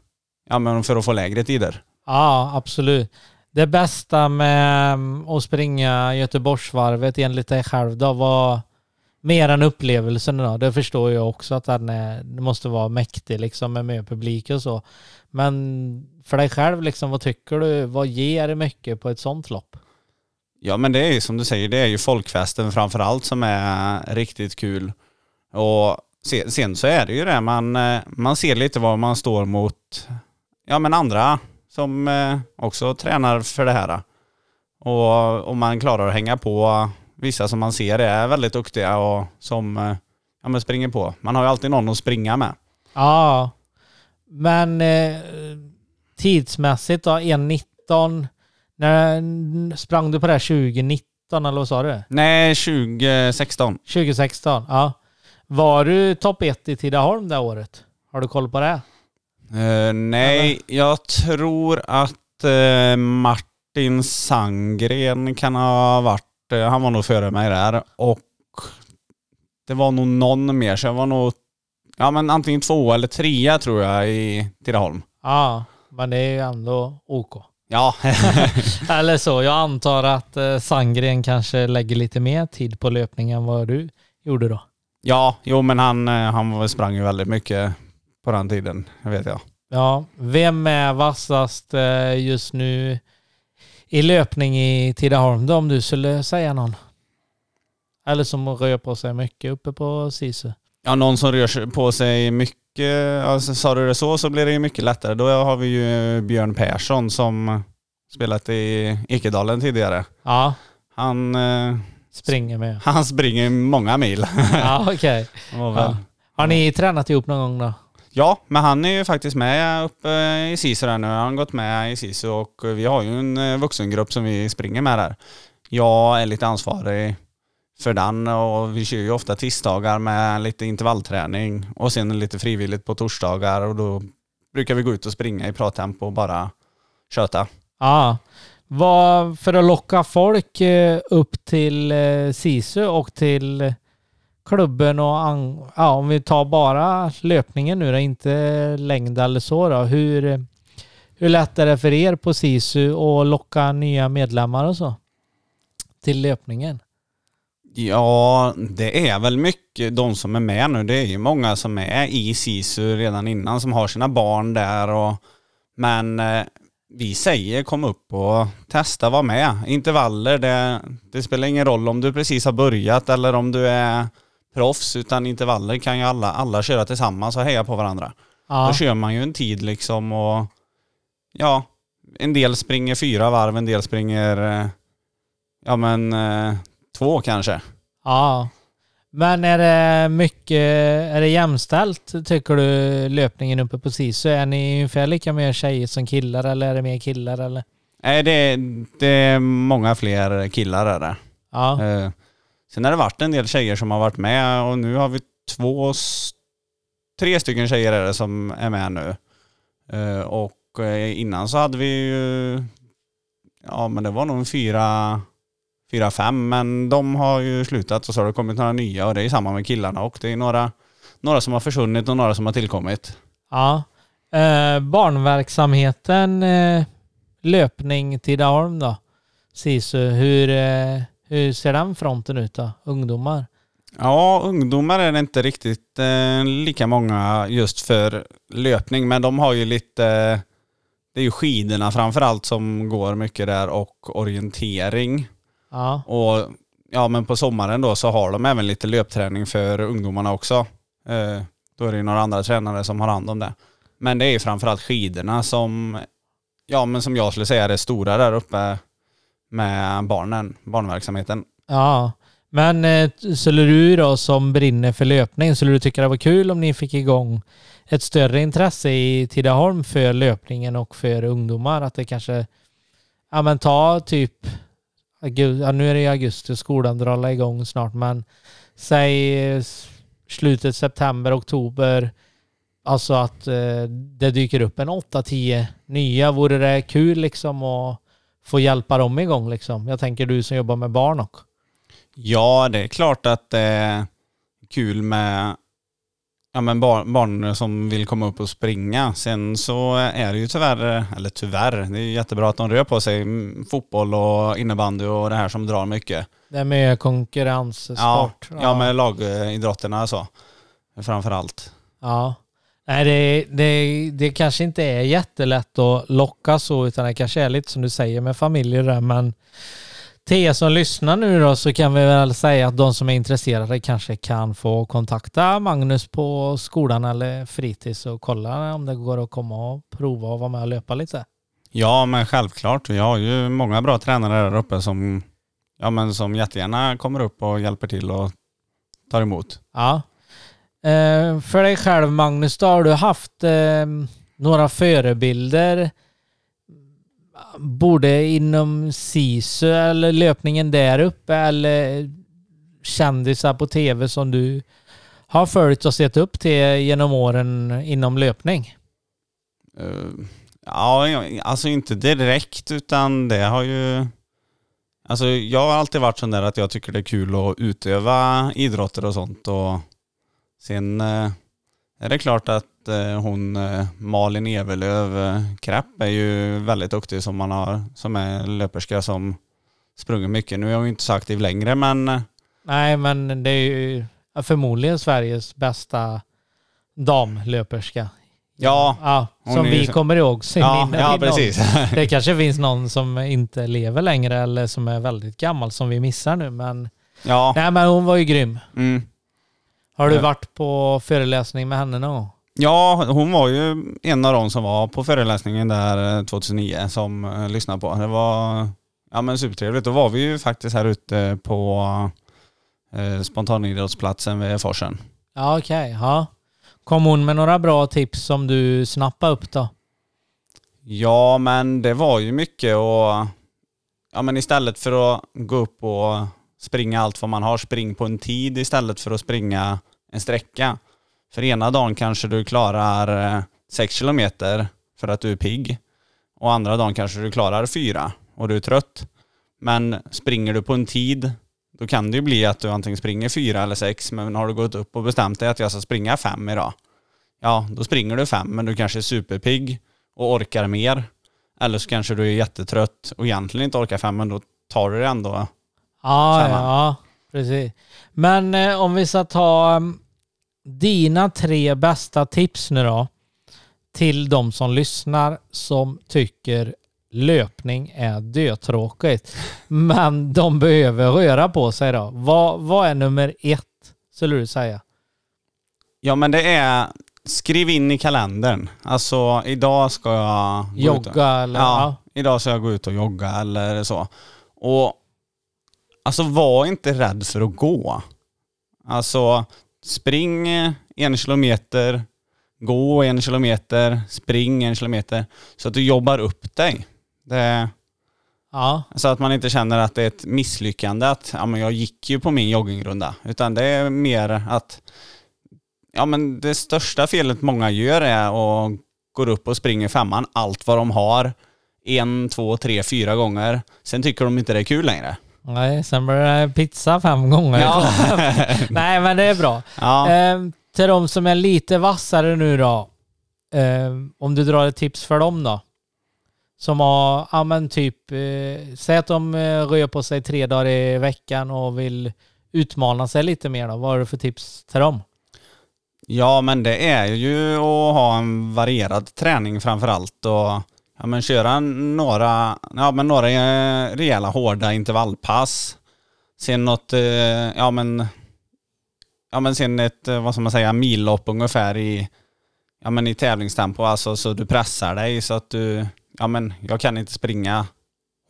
ja, men för att få lägre tider. Ja, absolut. Det bästa med mm, att springa Göteborgsvarvet enligt dig själv då var mer än upplevelsen då. Det förstår jag också att den är, det måste vara mäktig liksom med mer publik och så. Men för dig själv liksom, vad tycker du? Vad ger mycket på ett sånt lopp? Ja men det är ju som du säger, det är ju folkfesten framför allt som är riktigt kul. Och sen, sen så är det ju det, man, man ser lite var man står mot ja, men andra som eh, också tränar för det här. Och om man klarar att hänga på vissa som man ser är väldigt duktiga och som eh, ja, men springer på. Man har ju alltid någon att springa med. Ja, men eh, tidsmässigt då, 1.19. När sprang du på det här 2019 eller vad sa du? Nej, 2016. 2016, ja. Var du topp 1 i Tidaholm det året? Har du koll på det? Eh, nej, jag tror att eh, Martin Sandgren kan ha varit, han var nog före mig där och det var nog någon mer så jag var nog, ja men antingen två eller trea tror jag i Tidaholm. Ja, men det är ju ändå OK. Ja, Eller så, jag antar att eh, Sandgren kanske lägger lite mer tid på löpning än vad du gjorde då. ja, jo men han, eh, han sprang ju väldigt mycket på den tiden, vet jag. Ja, vem är vassast eh, just nu i löpning i Tidaholm då om du skulle säga någon? Eller som rör på sig mycket uppe på Sisu? Ja, någon som rör på sig mycket, alltså, sa du det så så blir det ju mycket lättare. Då har vi ju Björn Persson som spelat i Ekedalen tidigare. Ja, Han, eh, springer med. han springer många mil. Ja, okej. Väl- Ja. Har ni tränat ihop någon gång då? Ja, men han är ju faktiskt med uppe i SISU där nu. Han har gått med i SISU och vi har ju en eh, vuxengrupp som vi springer med där. Jag är lite ansvarig för den och vi kör ju ofta tisdagar med lite intervallträning och sen lite frivilligt på torsdagar och då brukar vi gå ut och springa i prattempo och bara köta. Ja. ah, för att locka folk eh, upp till eh, Sisu och till klubben och ja, om vi tar bara löpningen nu då, inte längd eller så då. Hur, hur lätt är det för er på Sisu att locka nya medlemmar och så? Till löpningen? Ja, det är väl mycket de som är med nu. Det är ju många som är i SISU redan innan som har sina barn där och men eh, vi säger kom upp och testa vara med. Intervaller, det, det spelar ingen roll om du precis har börjat eller om du är proffs utan intervaller kan ju alla, alla köra tillsammans och heja på varandra. Ja. Då kör man ju en tid liksom och ja, en del springer fyra varv, en del springer eh, ja men eh, två kanske. Ja. Men är det mycket, är det jämställt tycker du löpningen uppe på Sisu? Är ni ungefär lika mer tjejer som killar eller är det mer killar eller? Nej, det, det är många fler killar är det. Ja. Sen har det varit en del tjejer som har varit med och nu har vi två, tre stycken tjejer är det som är med nu. Eh, och eh, innan så hade vi ju, ja men det var nog fyra, fyra, fem, men de har ju slutat och så har det kommit några nya och det är samma med killarna och det är några, några som har försvunnit och några som har tillkommit. Ja. Eh, barnverksamheten, eh, löpning Tidaholm då? Sisu, hur, eh, hur ser den fronten ut då? Ungdomar? Ja, ungdomar är det inte riktigt eh, lika många just för löpning, men de har ju lite, det är ju skidorna framförallt som går mycket där och orientering. Ja. Och ja, men på sommaren då så har de även lite löpträning för ungdomarna också. Eh, då är det ju några andra tränare som har hand om det. Men det är ju framförallt skidorna som, ja men som jag skulle säga är det stora där uppe med barnen, barnverksamheten. Ja. Men eh, skulle du då som brinner för löpning, skulle du tycka det var kul om ni fick igång ett större intresse i Tidaholm för löpningen och för ungdomar? Att det kanske, ja men ta typ, ja, nu är det i augusti, och skolan drar igång snart, men säg eh, slutet september, oktober, alltså att eh, det dyker upp en 8-10 nya. Vore det kul liksom att få hjälpa dem igång liksom? Jag tänker du som jobbar med barn också. Ja, det är klart att det är kul med ja, men barn, barn som vill komma upp och springa. Sen så är det ju tyvärr, eller tyvärr, det är jättebra att de rör på sig. Mm, Fotboll och innebandy och det här som drar mycket. Det med konkurrenssport. Ja, ja med lagidrotterna så. Framför allt. Ja. Nej, det, det, det kanske inte är jättelätt att locka så, utan det kanske är lite som du säger med familjer där, men till er som lyssnar nu då så kan vi väl säga att de som är intresserade kanske kan få kontakta Magnus på skolan eller fritids och kolla om det går att komma och prova och vara med och löpa lite. Ja, men självklart. Jag har ju många bra tränare där uppe som, ja, men som jättegärna kommer upp och hjälper till och tar emot. Ja. Eh, för dig själv Magnus, då har du haft eh, några förebilder både inom SISU eller löpningen där uppe eller kändisar på tv som du har följt och sett upp till genom åren inom löpning? Uh, ja, alltså inte direkt utan det har ju... Alltså jag har alltid varit sån där att jag tycker det är kul att utöva idrotter och sånt och sen uh, är det klart att Eh, hon eh, Malin Evelöv eh, Krapp är ju väldigt duktig som man har, som är löperska som sprungit mycket. Nu är hon ju inte så aktiv längre men... Nej men det är ju förmodligen Sveriges bästa damlöperska. Ja. ja som vi ju... kommer ihåg. Ja, ja precis. det kanske finns någon som inte lever längre eller som är väldigt gammal som vi missar nu men... Ja. Nej men hon var ju grym. Mm. Har du varit på föreläsning med henne någon gång? Ja, hon var ju en av de som var på föreläsningen där 2009 eh, som eh, lyssnade på. Det var ja, men supertrevligt. Då var vi ju faktiskt här ute på eh, spontanidrottsplatsen vid Forsen. Ja, okej. Okay. Ja. Kom hon med några bra tips som du snappade upp då? Ja, men det var ju mycket och ja, men istället för att gå upp och springa allt vad man har, spring på en tid istället för att springa en sträcka. För ena dagen kanske du klarar eh, 6 kilometer för att du är pigg. Och andra dagen kanske du klarar 4 och du är trött. Men springer du på en tid, då kan det ju bli att du antingen springer 4 eller 6, men har du gått upp och bestämt dig att jag ska springa 5 idag. Ja, då springer du 5, men du kanske är superpigg och orkar mer. Eller så kanske du är jättetrött och egentligen inte orkar 5, men då tar du det ändå. Ja, ja, precis. Men eh, om vi ska ta mm, dina tre bästa tips nu då till de som lyssnar som tycker löpning är dötråkigt. Men de behöver röra på sig då. Vad, vad är nummer ett, skulle du säga? Ja men det är, skriv in i kalendern. Alltså idag ska jag... Jogga och, eller? Ja, idag ska jag gå ut och jogga eller så. Och alltså var inte rädd för att gå. Alltså spring en kilometer, gå en kilometer, spring en kilometer. Så att du jobbar upp dig. Det, ja. Så att man inte känner att det är ett misslyckande att ja, men jag gick ju på min joggingrunda. Utan det är mer att ja, men det största felet många gör är att gå upp och springer femman, allt vad de har, en, två, tre, fyra gånger. Sen tycker de inte det är kul längre. Nej, sen blir det pizza fem gånger. Ja. Nej, men det är bra. Ja. Eh, till de som är lite vassare nu då. Eh, om du drar ett tips för dem då. Som har, ja men typ, eh, säg att de eh, rör på sig tre dagar i veckan och vill utmana sig lite mer då. Vad har du för tips till dem? Ja, men det är ju att ha en varierad träning framför allt och ja, men köra några, ja, men några eh, rejäla hårda intervallpass. Sen något, eh, ja men, ja men sen ett, eh, vad ska man säga, millopp ungefär i, ja men i tävlingstempo, alltså så du pressar dig så att du, ja men jag kan inte springa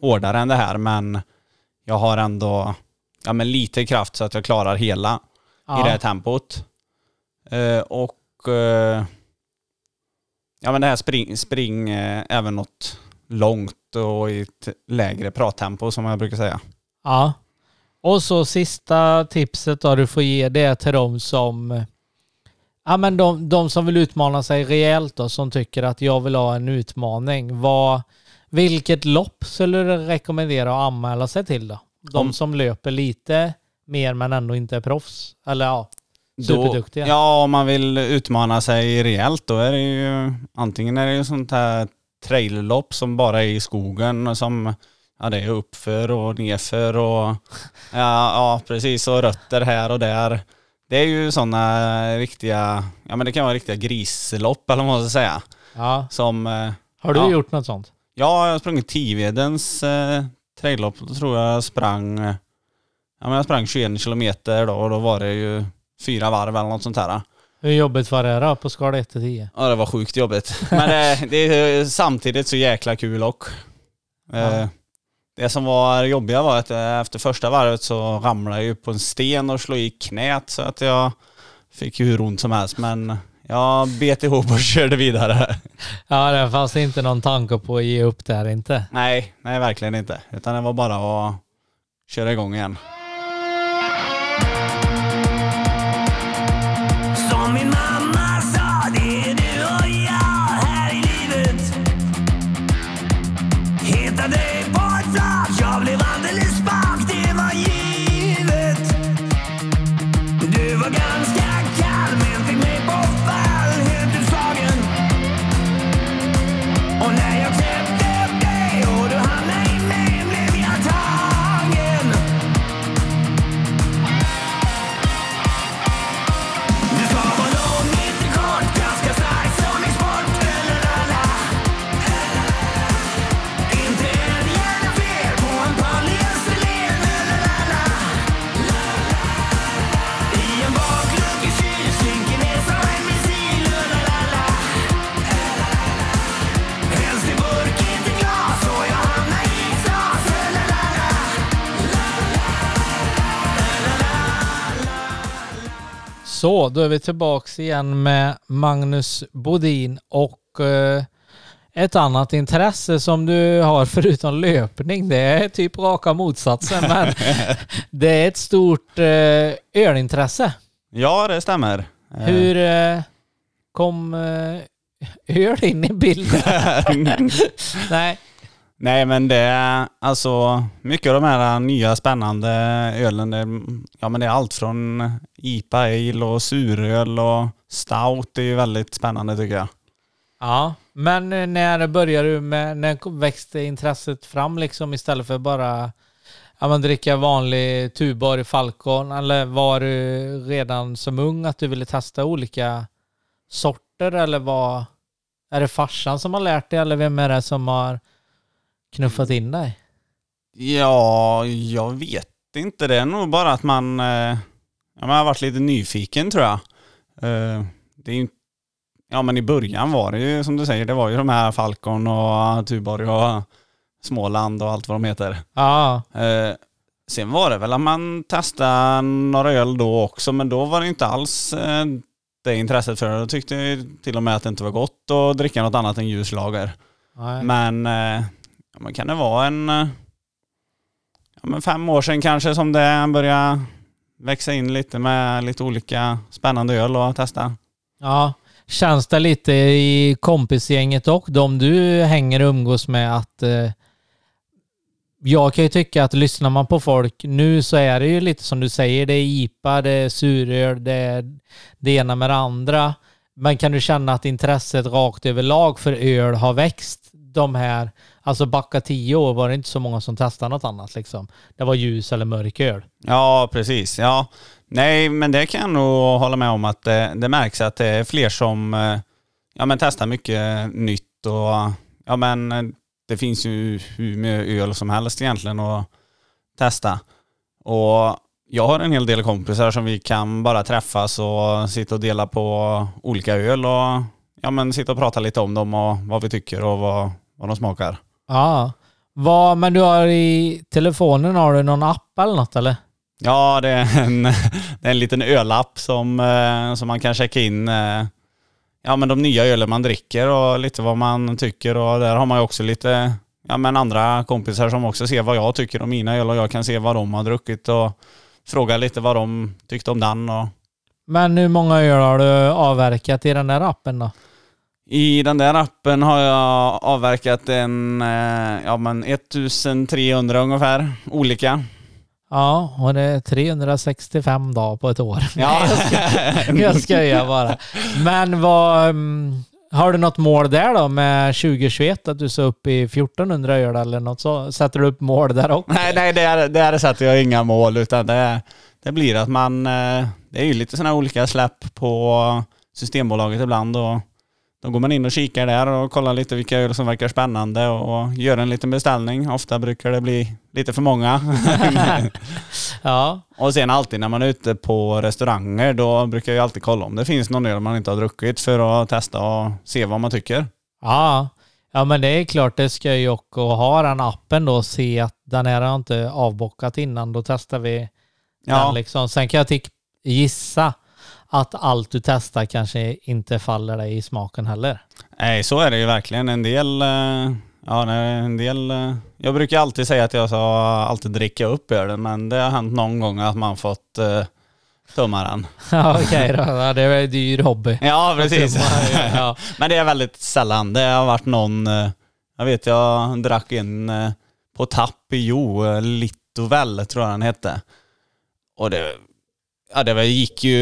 hårdare än det här men jag har ändå, ja men lite kraft så att jag klarar hela ja. i det här tempot. Och Ja men det här spring, spring eh, även något långt och i ett lägre prattempo som jag brukar säga. Ja. Och så sista tipset då du får ge det till de som Ja men de, de som vill utmana sig rejält då, som tycker att jag vill ha en utmaning. Vad, Vilket lopp skulle du rekommendera att anmäla sig till då? De Om- som löper lite mer men ändå inte är proffs? Eller ja, Då, superduktiga. ja, om man vill utmana sig rejält då är det ju antingen är det ju sånt här traillopp som bara är i skogen och som ja, det är uppför och nerför och ja, ja precis och rötter här och där. Det är ju sådana riktiga, ja men det kan vara riktiga grislopp eller vad man ska säga. Ja. Som, eh, Har du Ja. gjort något sånt? ja jag har sprungit Tivedens eh, traillopp, då tror jag jag sprang, ja men jag sprang 21 kilometer då och då var det ju fyra varv eller något sånt här. Hur jobbigt var det då på skala 1 till 10? Ja det var sjukt jobbigt. Men det, det är samtidigt så jäkla kul och eh, Ja. Det som var jobbiga var att eh, efter första varvet så ramlade jag ju på en sten och slog i knät så att jag fick ju hur ont som helst men jag bet ihop och körde vidare. Ja, det fanns inte någon tanke på att ge upp där inte. Nej, nej verkligen inte. Utan det var bara att köra igång igen. Som min mamma sa, det är du och jag här i livet. Hitta dig på ett flak, jag blev alldeles spak, Så, då är vi tillbaks igen med Magnus Bodin och eh, ett annat intresse som du har förutom löpning, det är typ raka motsatsen, men det är ett stort eh, ölintresse. Ja, det stämmer. Hur eh, kom eh, öl in i bilden? Nej, Nej men det är alltså mycket av de här nya spännande ölen, det, ja men det är allt från IPA ale och suröl och stout, det är ju väldigt spännande tycker jag. ja. Men när började du med, när växte intresset fram liksom istället för bara ja, men dricka vanlig Tuborg Falcon eller var du redan som ung att du ville testa olika sorter eller var är det farsan som har lärt dig eller vem är det som har knuffat in dig? Ja, jag vet inte. Det är nog bara att man, eh, ja, man har varit lite nyfiken tror jag. Eh, det är ju, ja men i början var det ju som du säger, det var ju de här Falcon och Tuborg och Småland och allt vad de heter. Ja, Eh, sen var det väl att man testade några öl då också, men då var det inte alls det intresset för det. Då tyckte jag till och med att det inte var gott att dricka något annat än ljuslager. nej. Men, ja, men kan det vara en eh, ja, men fem år sedan kanske som det började växa in lite med lite olika spännande öl och testa. Ja, känns det lite i kompisgänget och de du hänger och umgås med att eh, jag kan ju tycka att lyssnar man på folk nu så är det ju lite som du säger, det är IPA, det är suröl, det är det ena med det andra. Men kan du känna att intresset rakt överlag för öl har växt de här, alltså backa tio år var det inte så många som testade något annat liksom. Det var ljus eller mörk öl. Ja, precis. Ja. Nej, men det kan jag nog hålla med om att det, det märks att det är fler som eh, ja, men testar mycket nytt och ja, men eh, det finns ju hur mycket öl som helst egentligen att testa. Och jag har en hel del kompisar som vi kan bara träffas och sitta och dela på olika öl och ja, men sitta och prata lite om dem och vad vi tycker och vad, vad de smakar. Ja. Vad, men du har i telefonen, har du någon app eller något eller? Ja, det är en, det är en liten ölapp som, eh, som man kan checka in eh, ja, men de nya ölen man dricker och lite vad man tycker. Och där har man ju också lite ja, men andra kompisar som också ser vad jag tycker om mina öl och jag kan se vad de har druckit och fråga lite vad de tyckte om den. Och, Men hur många öl har du avverkat i den där appen då? I den där appen har jag avverkat en, eh, ja men 1300 ungefär, olika. Ja, och det är 365 dagar på ett år. Ja. Jag skojar bara. Men vad, mm, har du något mål där då med 2021? Att du ska upp i 1400 öl eller något så? Sätter du upp mål där också? nej, nej, där, där sätter jag inga mål utan det, det blir att man, eh, det är ju lite sådana olika släpp på Systembolaget ibland och då går man in och kikar där och kollar lite vilka öl som verkar spännande och gör en liten beställning. Ofta brukar det bli lite för många. Ja, och sen alltid när man är ute på restauranger då brukar jag alltid kolla om det finns någon öl man inte har druckit för att testa och se vad man tycker. ja. Ja men det är klart det ska ju också ha den appen då och se att den här har inte avbockat innan. Då testar vi Ja, den liksom. Sen kan jag gissa att allt du testar kanske inte faller dig i smaken heller. nej så är det ju verkligen. En del, eh, ja en del, eh, jag brukar alltid säga att jag ska alltid dricka upp ölen men det har hänt någon gång att man fått uh, tumma den. Ja okej då, ja, det är en dyr hobby. Ja precis. Ja. Men det är väldigt sällan. Det har varit någon, eh, jag vet jag drack en eh, på tapp i Jo, eh, Litovel tror jag den hette. Och det, ja det var- gick ju,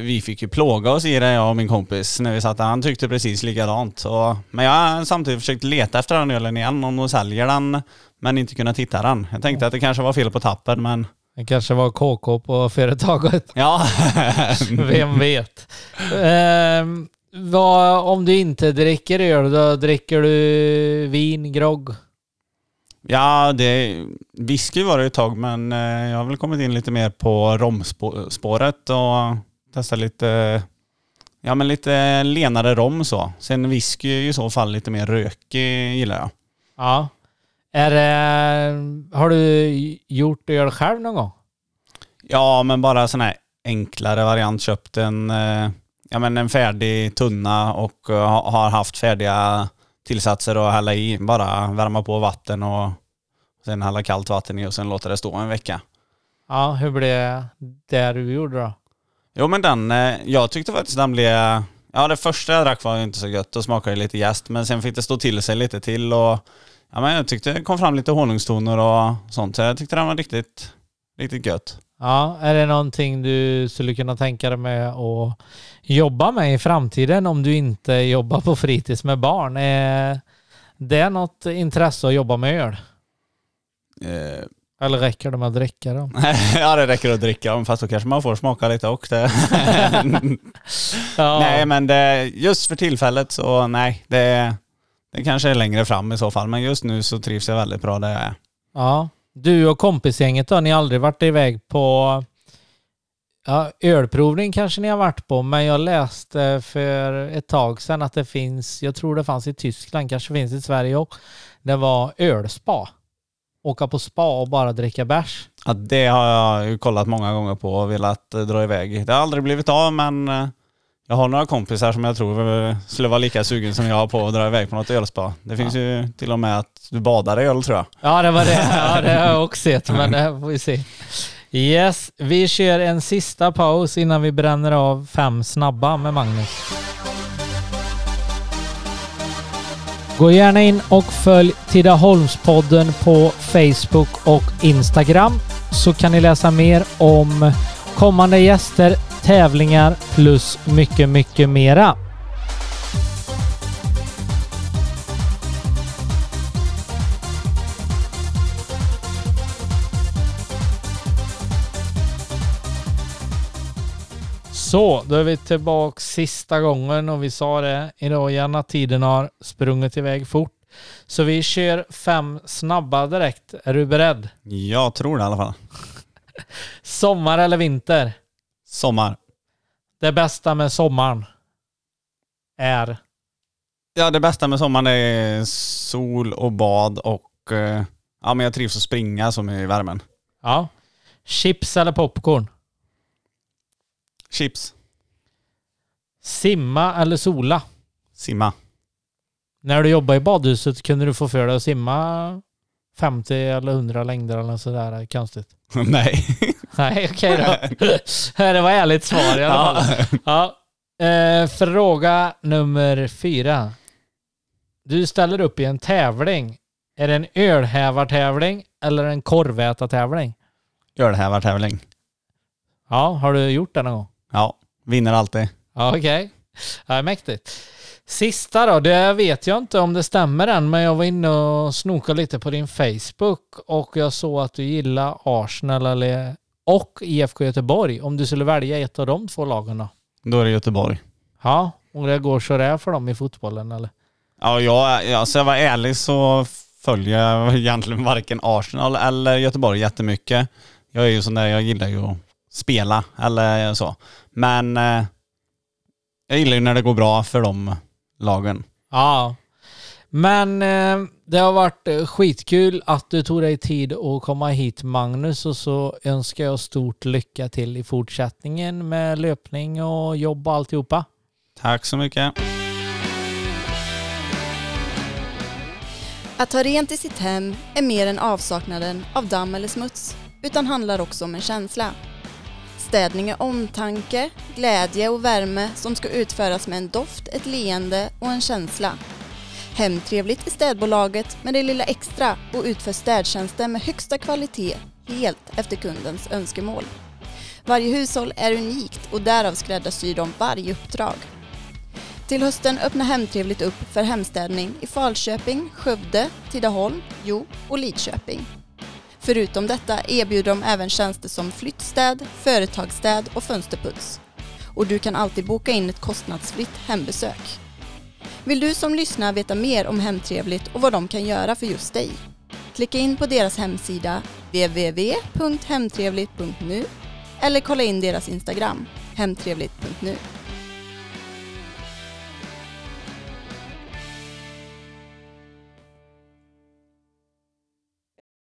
vi fick ju plåga oss i det jag och min kompis när vi satt där. Han tyckte precis likadant. Och, men jag har samtidigt försökt leta efter den ölen igen om de säljer den men inte kunnat hitta den. Jag tänkte att det kanske var fel på tappen men Det kanske var KK på företaget. ja. Vem vet? Ehm, vad, om du inte dricker öl, då dricker du vin, grogg? Ja, det, whisky var det ett tag men eh, jag har väl kommit in lite mer på romspåret och testat lite, ja men lite lenare rom så. Sen whisky i så fall lite mer rökig gillar jag. Ja. Är det, har du gjort öl själv någon gång? Ja, men bara sån här enklare variant. Köpt en, eh, ja, men en färdig tunna och eh, ha- har haft färdiga tillsatser att hälla i. Bara värma på vatten och sen hälla kallt vatten i och sen låta det stå en vecka. Ja, hur blev det du gjorde då? Jo men den, eh, jag tyckte faktiskt den blev... Ja det första jag drack var inte så gött och smakade lite jäst men sen fick det stå till sig lite till och... Ja men jag tyckte det kom fram lite honungstoner och sånt så jag tyckte den var riktigt, riktigt gött. Ja, är det någonting du skulle kunna tänka dig med att jobba med i framtiden om du inte jobbar på fritids med barn? Är det något intresse att jobba med öl? Eh, Eller räcker det med att dricka dem? ja det räcker att dricka om fast då kanske man får smaka lite och det. Ja. Nej men det, just för tillfället så nej, det, det kanske är längre fram i så fall men just nu så trivs jag väldigt bra där jag är. Ja. Du och kompisgänget då, ni har aldrig varit iväg på ja, ölprovning kanske ni har varit på, men jag läste för ett tag sedan att det finns, jag tror det fanns i Tyskland, kanske finns i Sverige också, det var ölspa. Åka på spa och bara dricka bärs. Ja, det har jag ju kollat många gånger på och velat eh, dra iväg. Det har aldrig blivit av men eh, jag har några kompisar som jag tror eh, skulle vara lika sugen som jag på att dra iväg på något ölspa. Det finns ju till och med att du badar i öl tror jag. Ja, det var det. Ja, det har jag också sett, men det får vi se. Yes, vi kör en sista paus innan vi bränner av fem snabba med Magnus. Gå gärna in och följ Tidaholmspodden på Facebook och Instagram så kan ni läsa mer om kommande gäster, tävlingar plus mycket, mycket mera. Så, då är vi tillbaka sista gången och vi sa det idag igen att tiden har sprungit iväg fort. Så vi kör fem snabba direkt. Är du beredd? Jag tror det i alla fall. Sommar eller vinter? Sommar. Det bästa med sommaren är? Ja det bästa med sommaren är sol och bad och eh, ja men jag trivs att springa som i värmen. Ja. Chips eller popcorn? Chips. Simma eller sola? Simma. När du jobbade i badhuset kunde du få för dig att simma 50 eller 100 längder eller sådär konstigt? Nej. Nej, okej då. det var ärligt svar i alla fall. Ja. Eh, fråga nummer fyra. Du ställer upp i en tävling. Är det en ölhävartävling eller en korvätartävling? Ölhävartävling. Ja, har du gjort det någon gång? Ja, vinner alltid. Ja, okej. Ja, mäktigt. Sista då, det vet jag inte om det stämmer än, men jag var inne och snokade lite på din Facebook och jag såg att du gillar Arsenal eller, och IFK Göteborg. Om du skulle välja ett av de två lagen då? Då är det Göteborg. Ja, och det går så där för dem i fotbollen eller? Ja, jag, ja, så jag var ärlig så följer jag egentligen varken Arsenal eller Göteborg jättemycket. Jag är ju sån där, jag gillar ju att spela eller så. Men eh, jag gillar ju när det går bra för de lagen. Ja. Men eh, det har varit eh, skitkul att du tog dig tid att komma hit Magnus och så önskar jag stort lycka till i fortsättningen med löpning och jobb och alltihopa. Tack så mycket. Att ha rent i sitt hem är mer än avsaknaden av damm eller smuts, utan handlar också om en känsla. Städning är omtanke, glädje och värme som ska utföras med en doft, ett leende och en känsla. Hemtrevligt är städbolaget med det lilla extra och utför städtjänster med högsta kvalitet helt efter kundens önskemål. Varje hushåll är unikt och därav skräddarsyr de varje uppdrag. Till hösten öppnar Hemtrevligt upp för hemstädning i Falköping, Skövde, Tidaholm, Jo och Lidköping. Förutom detta erbjuder de även tjänster som flyttstäd, företagsstäd och fönsterputs. Och du kan alltid boka in ett kostnadsfritt hembesök. Vill du som lyssnar veta mer om Hemtrevligt och vad de kan göra för just dig? Klicka in på deras hemsida www.hemtrevligt.nu eller kolla in deras Instagram, hemtrevligt.nu.